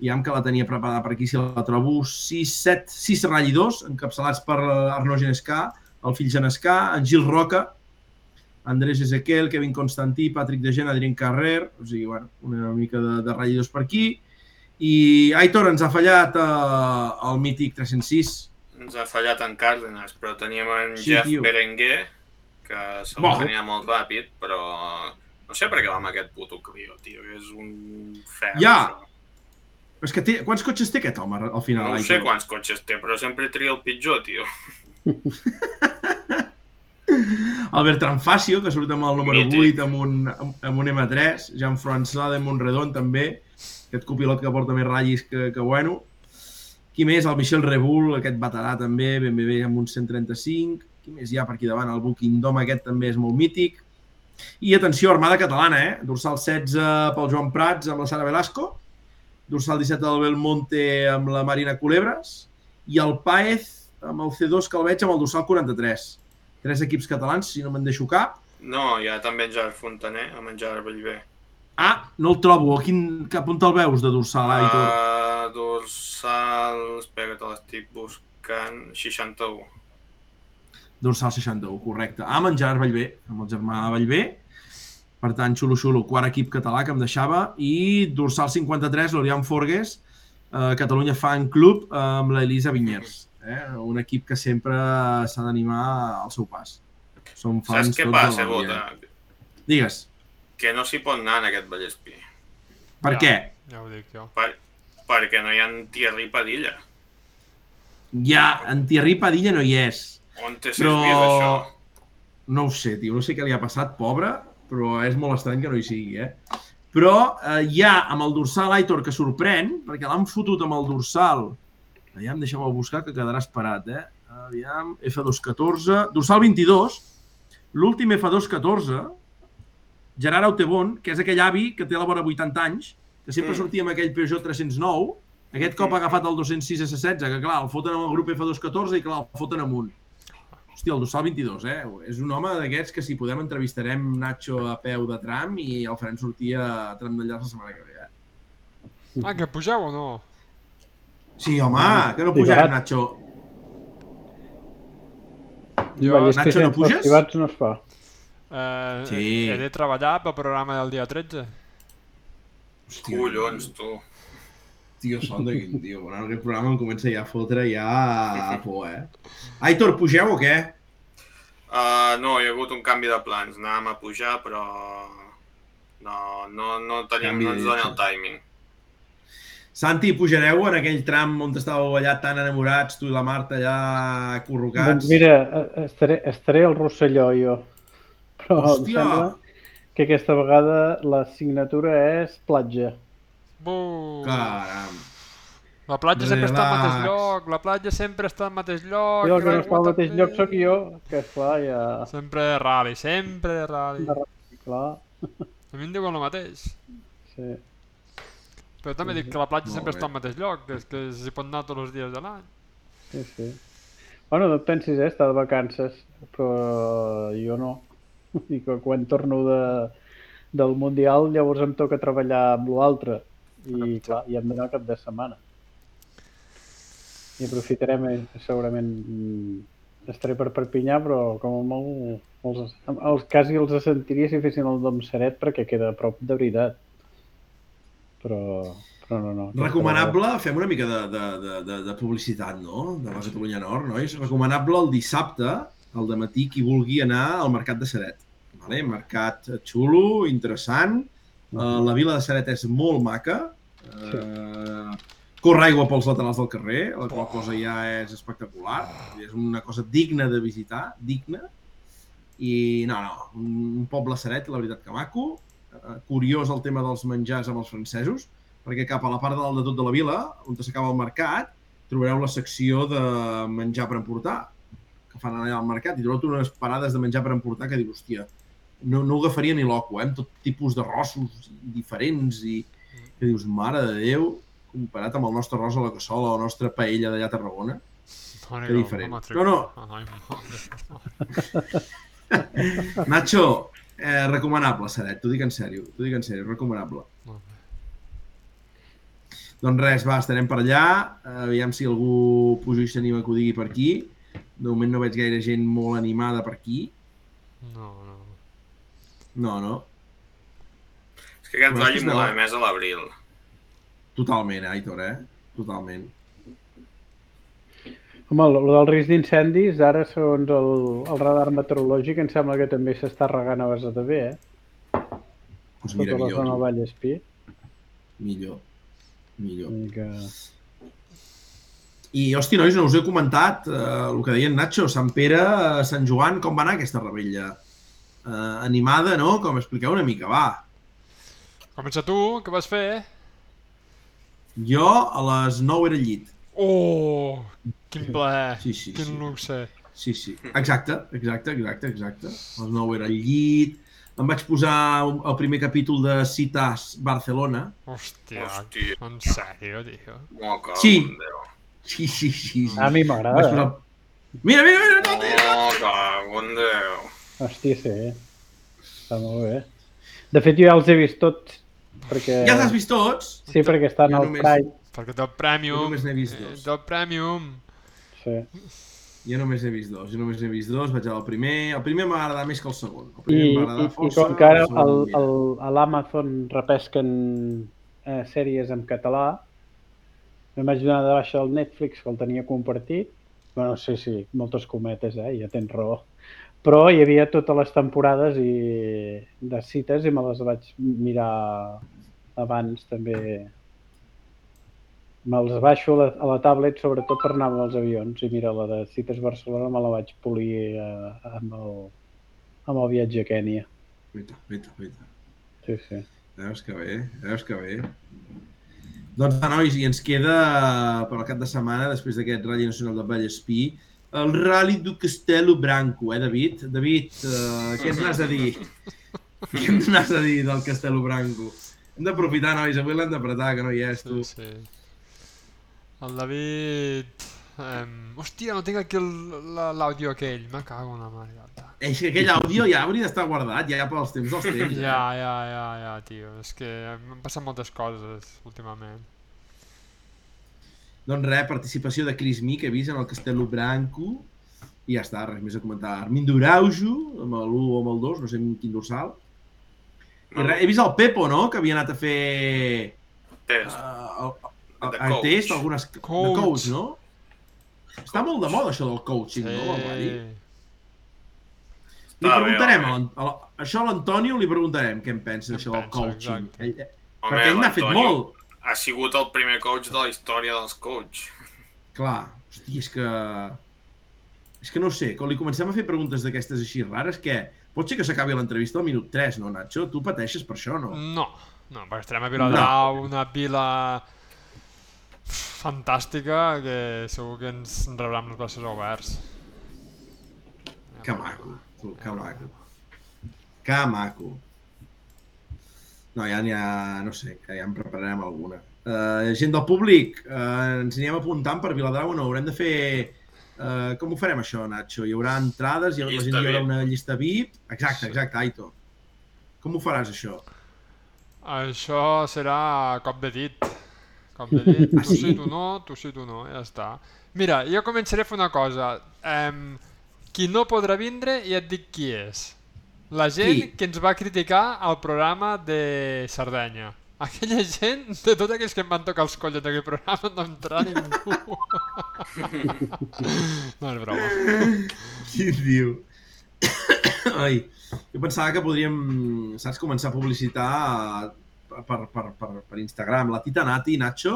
Ja que la tenia preparada per aquí, si la trobo, 6, 7, 6 ratllidors, encapçalats per Arnaud Genescà, el fill Genescà, en Gil Roca, Andrés Ezequiel, Kevin Constantí, Patrick de Gent, Adrien Carrer, o sigui, bueno, una mica de, de ratllidors per aquí. I Aitor ens ha fallat eh, el mític 306. Ens ha fallat en Cárdenas, però teníem en Sí, Jeff tio. Berenguer, que se'l Bo. tenia molt ràpid, però no sé per què va amb aquest puto Clio, tio, que és un ferro. Ja. Però és que té, quants cotxes té aquest home al final? No sé quants cotxes té, però sempre tria el pitjor, tio. El Bertran Facio, que surt amb el número Mític. 8 amb un, amb un M3, Jean-François de Montredon també, aquest copilot que porta més ratllis que, que bueno. Qui més? El Michel Rebull, aquest veterà també, ben bé, bé amb un 135. Qui més hi ha per aquí davant? El Booking Dome aquest també és molt mític. I atenció, Armada Catalana, eh? Dorsal 16 pel Joan Prats amb la Sara Velasco, dorsal 17 del Belmonte amb la Marina Culebres i el Paez amb el C2 que el veig amb el dorsal 43. Tres equips catalans, si no me'n deixo cap. No, hi ha també en Gerard Fontaner, amb en Gerard Bellver. Ah, no el trobo. A quin, cap on te'l veus de dorsal, Aitor? Uh, dorsal... Espera, que te l'estic buscant. 61. Dorsal 61, correcte. Ah, amb en Gerard Bellver, amb el germà Bellver. Per tant, xulo-xulo, quart equip català que em deixava. I dorsal 53, l'Orián Forgues, eh, Catalunya Fan Club, eh, amb l'Elisa Vinyers. Eh? Un equip que sempre s'ha d'animar al seu pas. Som fans Saps què tots passa. Bota? Digues, Que no s'hi pot anar en aquest Vallespí. per Ja. què? Ja ho dic jo. Per, perquè no hi ha en Thierry Padilla. Ja, en Thierry Padilla no hi és. On té Però... això? No ho sé, tio, no sé què li ha passat, pobre, però és molt estrany que no hi sigui, eh? Però eh, hi ha amb el dorsal Aitor que sorprèn, perquè l'han fotut amb el dorsal. Aviam, deixa'm buscar que quedarà esperat, eh? Aviam, F214, dorsal 22, l'últim F214, Gerard Autebon, que és aquell avi que té la vora 80 anys, que sempre Mm. sortia amb aquell Peugeot 309, aquest cop ha agafat el 206 S16, que clar, el foten amb el grup F214 i clar, el foten amunt. Hòstia, el dorsal 22, eh? És un home d'aquests que si podem entrevistarem Nacho a peu de tram i el farem sortir a tram d'enllaç la setmana que ve, eh? Ah, que pugeu o no? Sí, home, que no Privat. pujarem, Nacho. Jo, Nacho, no puges? privats no es fa. Eh, Sí. He de treballar pel programa del dia 13. Hòstia, Collons, tu. Tio, son de quin tio. Bueno, aquest programa em comença ja a fotre ja a por, eh? Aitor, pugeu o què? Uh, no, hi ha hagut un canvi de plans. Anàvem a pujar, però... No, no, no, tenim, Canvi no ens dona el timing. Santi, pujareu en aquell tram on estàveu allà tan enamorats, tu i la Marta allà corrugats? Doncs mira, eh, estaré, estaré al Rosselló jo. Però em Hòstia! sembla que aquesta vegada la signatura és platja. Buh. Caram. La platja sempre està al mateix Relax. lloc, la platja sempre està al mateix lloc. Jo que no està al mateix lloc sóc jo, que esclar, ja... Sempre de rally, sempre de rally. De Clar, A mi em diuen el mateix. sí. Però també dic que la platja sempre bé. està al mateix lloc, que és que s'hi pot anar tots els dies de l'any. Sí, sí. Bueno, no et pensis, eh, estar de vacances, però jo no. I que quan torno de, del Mundial llavors em toca treballar amb l'altre. I clar, hi hem d'anar cap de setmana. I aprofitarem, eh, segurament, mm, estaré per Perpinyà, però com a molt, els, els, quasi els sentiria si fessin el Dom Seret perquè queda a prop de veritat. Però, però no, no. Recomanable, fem una mica de, de, de, de, de publicitat, no? De la Catalunya Nord, nois? Recomanable el dissabte, al matí qui vulgui anar al Mercat de Seret. Vale? Mercat xulo, interessant. Uh, la vila de Seret és molt maca. Uh, corre aigua pels laterals del carrer, la qual cosa ja és espectacular. És una cosa digna de visitar, digna. I no, no, un poble Seret, la veritat que maco. Uh, curiós el tema dels menjars amb els francesos, perquè cap a la part de dalt de tot de la vila, on s'acaba el mercat, trobareu la secció de menjar per emportar, que fan allà al mercat, i trobareu unes parades de menjar per emportar que dius, hòstia, no, no ho agafaria ni loco, eh? amb tot tipus de rossos diferents, i que dius, mare de Déu, comparat amb el nostre arròs a la cassola o la nostra paella d'allà a Tarragona. Mare Que diferent. No, no. Nacho, eh, recomanable, Seret, t'ho dic en sèrio, t'ho dic en sèrio, recomanable. Molt bé. Doncs res, va, estarem per allà. Aviam si algú puja i s'anima que ho digui per aquí. De moment no veig gaire gent molt animada per aquí. No, no. No, no. És que aquest Però és mola més a l'abril. Totalment, Aitor, eh? Totalment. Home, el, el del risc d'incendis, ara, segons el, el radar meteorològic, em sembla que també s'està regant a base de bé, eh? Doncs mira, Tota la zona millor. del Vallespí. Millor. Millor. I que... I, hosti, nois, no us he comentat eh, el que deia en Nacho, Sant Pere, eh, Sant Joan, com va anar aquesta rebella? Eh, animada, no? Com expliqueu una mica, va. Comença tu, què vas fer? Jo a les 9 era llit. Oh, quin plaer, Sí, sí, quin sí. luxe. Sí, sí. Exacte, exacte, exacte, exacte. A les 9 era al llit, em vaig posar un- el primer capítol de Citas Barcelona. Hòstia, Hòstia. en sèrio, tio. Cago Sí. Sí, sí, sí. sí. A mi m'agrada. posar... Eh? Mira, mira, mira, no, tio! Mo, cago en Déu. Hòstia, sí. Està molt bé. De fet, jo ja els he vist tots. Perquè... Ja els has vist tots? Sí, perquè estan Jo al només- Prime. Perquè té el Premium. Jo només n'he vist eh, dos. Té el Premium. Sí. Jo només n'he vist dos, jo només n'he vist dos, vaig al primer... El primer m'ha agradat més que el segon. El I, primer i, m'ha agradat i força, com que ara el a l'Amazon repesquen eh, sèries en català, em vaig donar de baixa el Netflix, que el tenia compartit. bueno, sí, sí, moltes cometes, eh? ja tens raó. Però hi havia totes les temporades i de cites i me les vaig mirar abans també. Me'ls baixo a la, a la tablet sobretot per anar amb els avions i mira, la de cites Barcelona me la vaig polir eh, amb, el, amb el viatge a Kènia. Vita, vita, vita. Sí, sí. Veus que bé, veus que bé. Doncs va, nois, i ens queda per al cap de setmana, després d'aquest Rally Nacional de Vallespí, el Rally du Castello Branco, eh, David? David, uh, què ens n'has de dir? què ens n'has de dir del Castello Branco? Hem d'aprofitar, nois, avui l'hem d'apretar, que no hi és, tu. Sí, sí. El David... Um, hòstia, no tinc aquí el- l'àudio aquell. Me cago en la mare. gata. És que aquell àudio ja hauria d'estar guardat, ja pels temps dels temps. eh? Ja, ja, ja, ja, tio. És que m'han passat moltes coses últimament. Doncs res, participació de Chris Mi, que he vist en el Castello Branco, i ja està, res més a comentar. Armin Duraujo, amb l'1 o amb el 2, no sé amb quin dorsal. I res, he vist el Pepo, no?, que havia anat a fer Test. uh, el, el, coach. test, algunes... Coach. De coach, no? Està molt de moda això del coaching, no? Em va dir. Li Està bé, preguntarem, a a això a l'Antonio li preguntarem què en pensa Què en d'això del coaching. exacte. Ell, Home, perquè ell n'ha fet molt. Ha sigut el primer coach de la història dels coach. Clar, hosti, és que... És que no sé, quan li comencem a fer preguntes d'aquestes així rares, que pot ser que s'acabi l'entrevista al minut 3, no, Nacho? Tu pateixes per això, no? No, no, perquè estarem a Viladrau, una vila fantàstica que segur que ens rebrà amb els braços oberts. Que maco, tu, que maco. Que maco. No, ja n'hi ha, no sé, que ja en prepararem alguna. Uh, gent del públic, uh, ens anirem apuntant per Viladrau o no? Haurem de fer... Uh, com ho farem això, Nacho? Hi haurà entrades, hi haurà, la gent hi haurà una llista VIP? Exacte, exacte, Aito. Com ho faràs, això? Això serà cop de dit. Cop de sí, sí? tu no, sí, tu no, ja està. Mira, jo començaré a fer una cosa. Um, qui no podrà vindre, ja et dic qui és. La gent Qui? que ens va criticar al programa de Sardenya. Aquella gent, de tots aquells que em van tocar els collons d'aquell programa, no entrarà ningú. no, és broma. Qui diu? Ai, jo pensava que podríem, saps, començar a publicitar per, per, per, per Instagram. La Tita Nati, Nacho,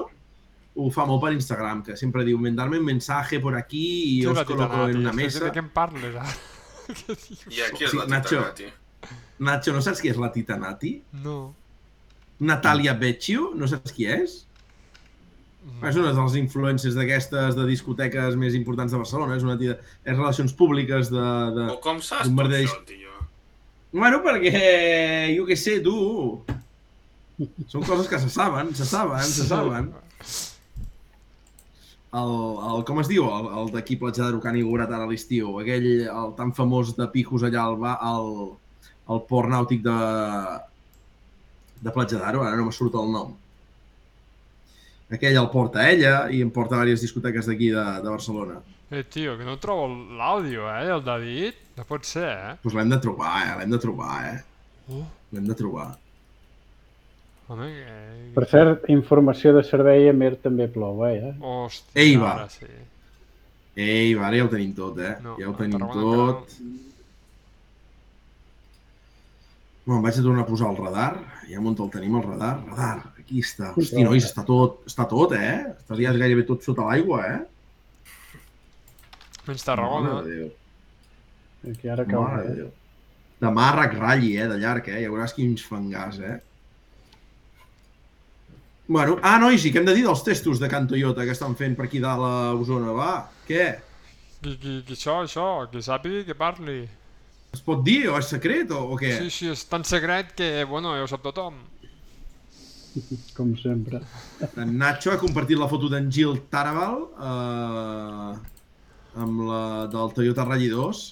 ho fa molt per Instagram, que sempre diu, mandarme un mensaje por aquí i os la Tita coloco en una mesa. De què em parles, ara? I aquí és Sí, la Nacho. Tita Nati. Nacho, no saps qui és la Tita Nati? No. Natalia Becchio, no saps qui és? no. És una de les influències d'aquestes de discoteques més importants de Barcelona, és una tia, és relacions públiques de... de... O com saps merder- això, tio? Bueno, perquè, jo què sé, tu... Són coses que se saben, se saben, se saben. El, el com es diu, el, el d'aquí Platja d'Aro que han inaugurat ara a l'estiu, aquell, el tan famós de pijos allà al, al, al port nàutic de, de Platja d'Aro, ara no me surt el nom. Aquell el porta ella i em porta a diverses discoteques d'aquí de, de Barcelona. Eh, tio, que no trobo l'àudio, eh, del David. No pot ser, eh? Doncs pues l'hem de trobar, eh? L'hem de trobar, eh? Uh, L'hem de trobar. Home, que... Per cert, informació de servei, a Mer també plou, eh? Hòstia, Ei, va. ara sí. Ei, va, ara ja ho tenim tot, eh? No, ja ho tenim tot. Bueno, em vaig a tornar a posar el radar. Ja on el tenim, el radar. Radar, aquí està. Hosti, nois, està tot, està tot, eh? Està ja gairebé tot sota l'aigua, eh? Menys Tarragona. Mare de Déu. Aquí ara cau, Mare de eh? Déu. Demà ratlli, eh? De llarg, eh? Ja veuràs quins fangars, eh? Bueno, ah, nois, i què hem de dir dels testos de Can Toyota que estan fent per aquí dalt a Osona, va? Què? Qui, qui, qui això, això, qui sàpiga que parli. Es pot dir o és secret o, o què? Sí, sí, és tan secret que, bueno, ja ho sap tothom. Com sempre. En Nacho ha compartit la foto d'en Gil Tarabal eh, amb la del Toyota Rally 2.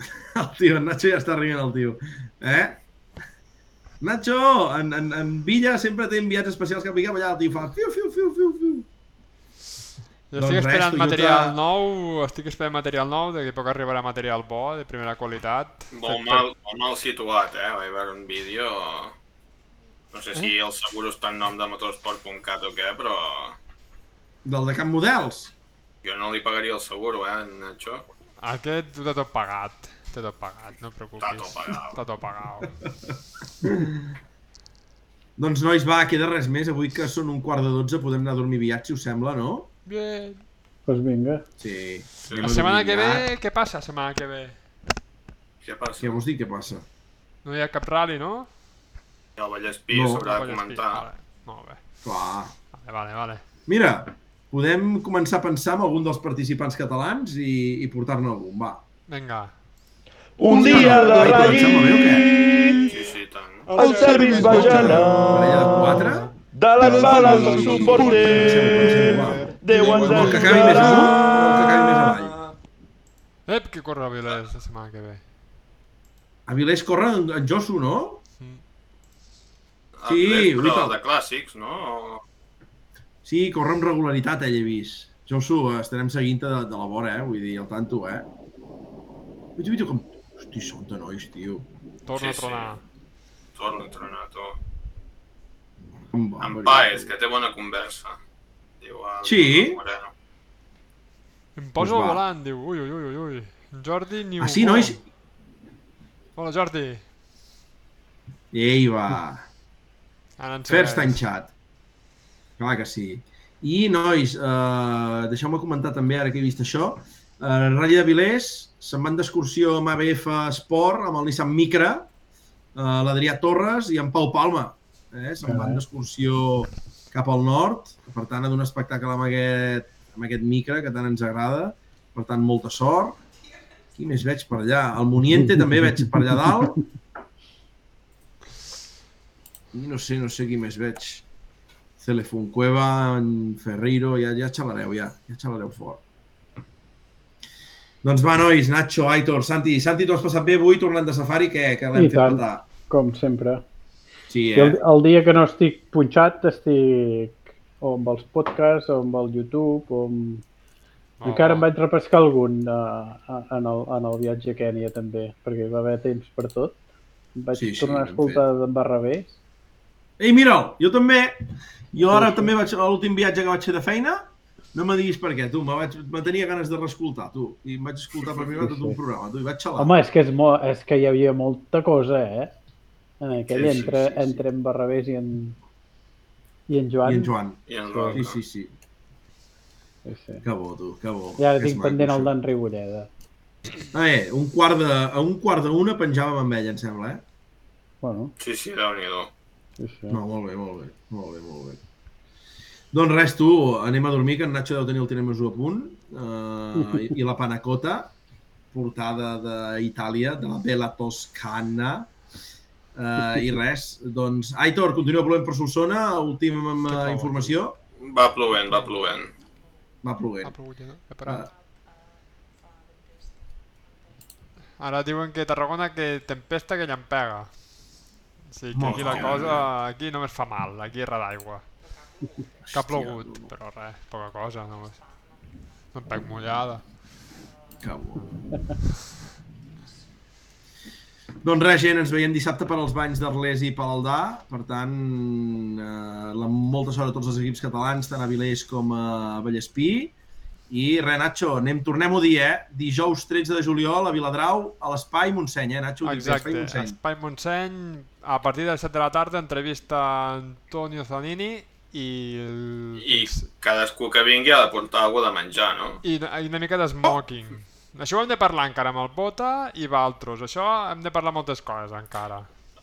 El tio, en Nacho ja està rient el tio. Eh? Nacho, en, en, en Villa sempre té enviats especials cap i cap allà, el tio fa fiu, fiu, fiu, fiu, fiu. Jo Doncs estic res, esperant Toyota- material nou, estic esperant material nou, d'aquí a poc arribarà material bo, de primera qualitat. Molt Fet mal, molt mal situat, eh? Vaig veure un vídeo... No sé si Eh? el seguro està en nom de motorsport.cat o què, però Del de Camp Models. jo no li pagaria el seguro, eh, Nacho. Aquest ho té tot pagat, té tot pagat, no preocupis. Està tot pagat. Està tot pagat. Doncs nois, va, queda res més. Avui que són un quart de dotze podem anar a dormir aviat, si us sembla, no? Bien. Doncs pues vinga. Sí. La La setmana que ve, què passa la setmana que ve? Què passa? Què vols dir, què passa? No hi ha cap rally, no? El Vallespí No. s'haurà de Vallespí, comentar. Vale, molt bé. Clar. Vale, vale, vale. Mira, podem començar a pensar en algun dels participants catalans i, i portar-ne algun, va. Vinga. Un dia a la Ai, però em sembla bé o què? ràdio, Sí, sí, tant. el servis va Parella gelar. de? De les bales del suporter, va. deuen Vol que acabi més amunt o que acabi més avall? Ep, que corre a Vilés la setmana que ve. A Vilés corre en, Josu, no? El Sí, ho però de clàssics, no? Sí, corre amb regularitat, ell he vist. Josu, estarem seguint-te de, de la vora, eh? Vull dir, al tanto, eh? Vull dir, com... Hosti, són de nois, tio. Torna Sí, a tronar. Torna a entrenar, tu. Com va, En verí. Paes, que té bona conversa. Diu el Sí? Moreno. Em poso Doncs al va. volant, diu. Ui, ui, ui, ui. Jordi ni Ah, sí, ho- nois? Hola, Jordi. Ei, va. Ara ens First time segueix. chat. Clar que sí. I, nois, eh, deixeu-me comentar també, ara que he vist això, eh, Rally de Vilés, se'n van d'excursió amb ABF Sport, amb el Nissan Micra, eh, l'Adrià Torres i en Pau Palma. Eh? Se'n van d'excursió cap al nord, per tant, a donar espectacle amb aquest, amb aquest Micra que tant ens agrada. Per tant, molta sort. Qui més veig per allà? El Muniente també veig per allà dalt. I no sé, no sé qui més veig. Celefuncueva, en Ferreiro, ja, ja xalareu, ja. Ja xalareu fort. Doncs va, nois, Nacho, Aitor, Santi. Santi, tu has passat bé avui tornant de safari? Què? Que l'hem fet tant. petar? Com sempre. Sí, I el, eh? el dia que no estic punxat estic o amb els podcasts o amb el YouTube o amb... Oh, Encara em vaig repescar algun uh, en, el, en el viatge a Kènia també, perquè hi va haver temps per tot. Em vaig Sí, sí, tornar a ben escoltar d'en Barrabés. Ei, mira'l, jo també. Jo ara Sí, sí. també vaig, a l'últim viatge que vaig fer de feina, no me diguis per què, tu, me, vaig, me tenia ganes de reescoltar, tu, i em vaig escoltar per primera Sí, tot un programa, tu, i vaig xalar. Home, és que, és, mo és que hi havia molta cosa, eh? En aquell, Sí, sí, entre, sí, sí. entre en Barrabés i en, i en Joan. I en Joan. I en Sí, Roca. Sí, sí, sí. Sí, sí. Que bo, tu, que bo. I ara És tinc maco, pendent el això. d'en Ribolleda. Ah, eh, un quart de, a un quart d'una penjàvem amb ella, em sembla, eh? Bueno, Sí, sí, déu-n'hi-do. sí, sí. No, molt bé, molt bé, molt bé, molt bé. Doncs res, tu, anem a dormir, que en Nacho deu tenir el tiramisú a punt, uh, i, i la panacota, portada d'Itàlia, de la Bella Toscana, uh, i res, doncs, Aitor, continua plovent per Solsona, última uh, informació, Va plovent, va plovent. va plovent. plogut, ja, no? He Uh, parat. Ara diuen que a Tarragona que tempesta que llampega. O sigui que aquí la cosa, aquí només fa mal, aquí és d'aigua. Que ha plogut, però res, poca cosa, només. No em pec mullada. Que bo. doncs res, gent, ens veiem dissabte per als banys d'Arles i Palaldà. Per tant, eh, la, molta sort a tots els equips catalans, tant a Vilés com a Vallespí. I res, Nacho, anem, tornem-ho a dir, eh? Dijous 13 de juliol a Viladrau, a l'Espai Montseny, eh, Nacho? Exacte, Espai Montseny. Espai Montseny, a partir de les 7 de la tarda, entrevista a Antonio Zanini i, el... I cadascú que vingui ha de portar alguna de menjar, no? i, i una mica de smoking. Això ho hem de parlar encara amb el Bota i Valtros. Això hem de parlar moltes coses encara.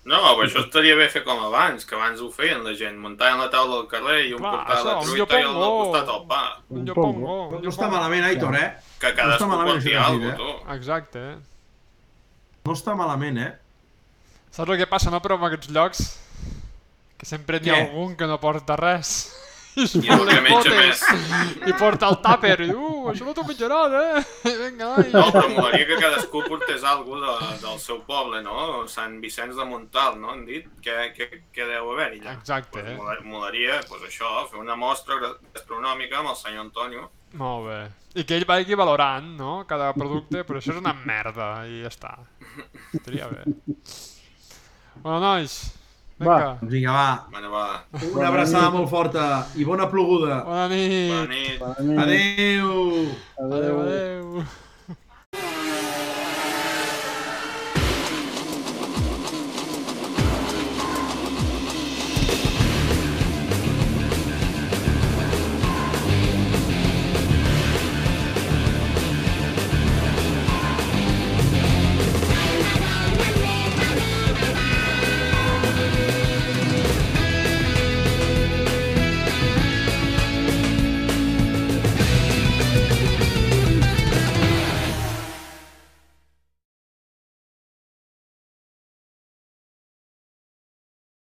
No, però això estaria bé fer com abans, que abans ho feien la gent, muntaven la taula al carrer i un Clar, portava la això, un truita i el del costat el pa. Un Un llopongo. pongo. un No està malament, Aitor, eh? Que No cadascú malament porti alguna cosa, tu. Exacte. No està malament, eh? Saps el que passa, no, però en aquests llocs? Que sempre n'hi ha algun que no porta res. I es I el que les menja més. I porta el tàper i diu, uh, això no t'ho menjaràs, eh? Vinga, ai. No, però molaria que cadascú portés alguna de, del seu poble, no? Sant Vicenç de Montal, no? Han dit? Què, què, què deu haver-hi allà? Exacte, Pues eh? molaria, pues això, fer una mostra gastronòmica amb el senyor Antonio. Molt bé. I que ell vagi valorant, no? Cada producte, però això és una merda i ja està. Estaria bé. Bueno, nois, va. Doncs vinga, va. Bueno, va. Una bona abraçada nit. molt forta i bona ploguda. Bona nit. Bona nit. Bona nit. Adéu. Adéu, adéu. adéu.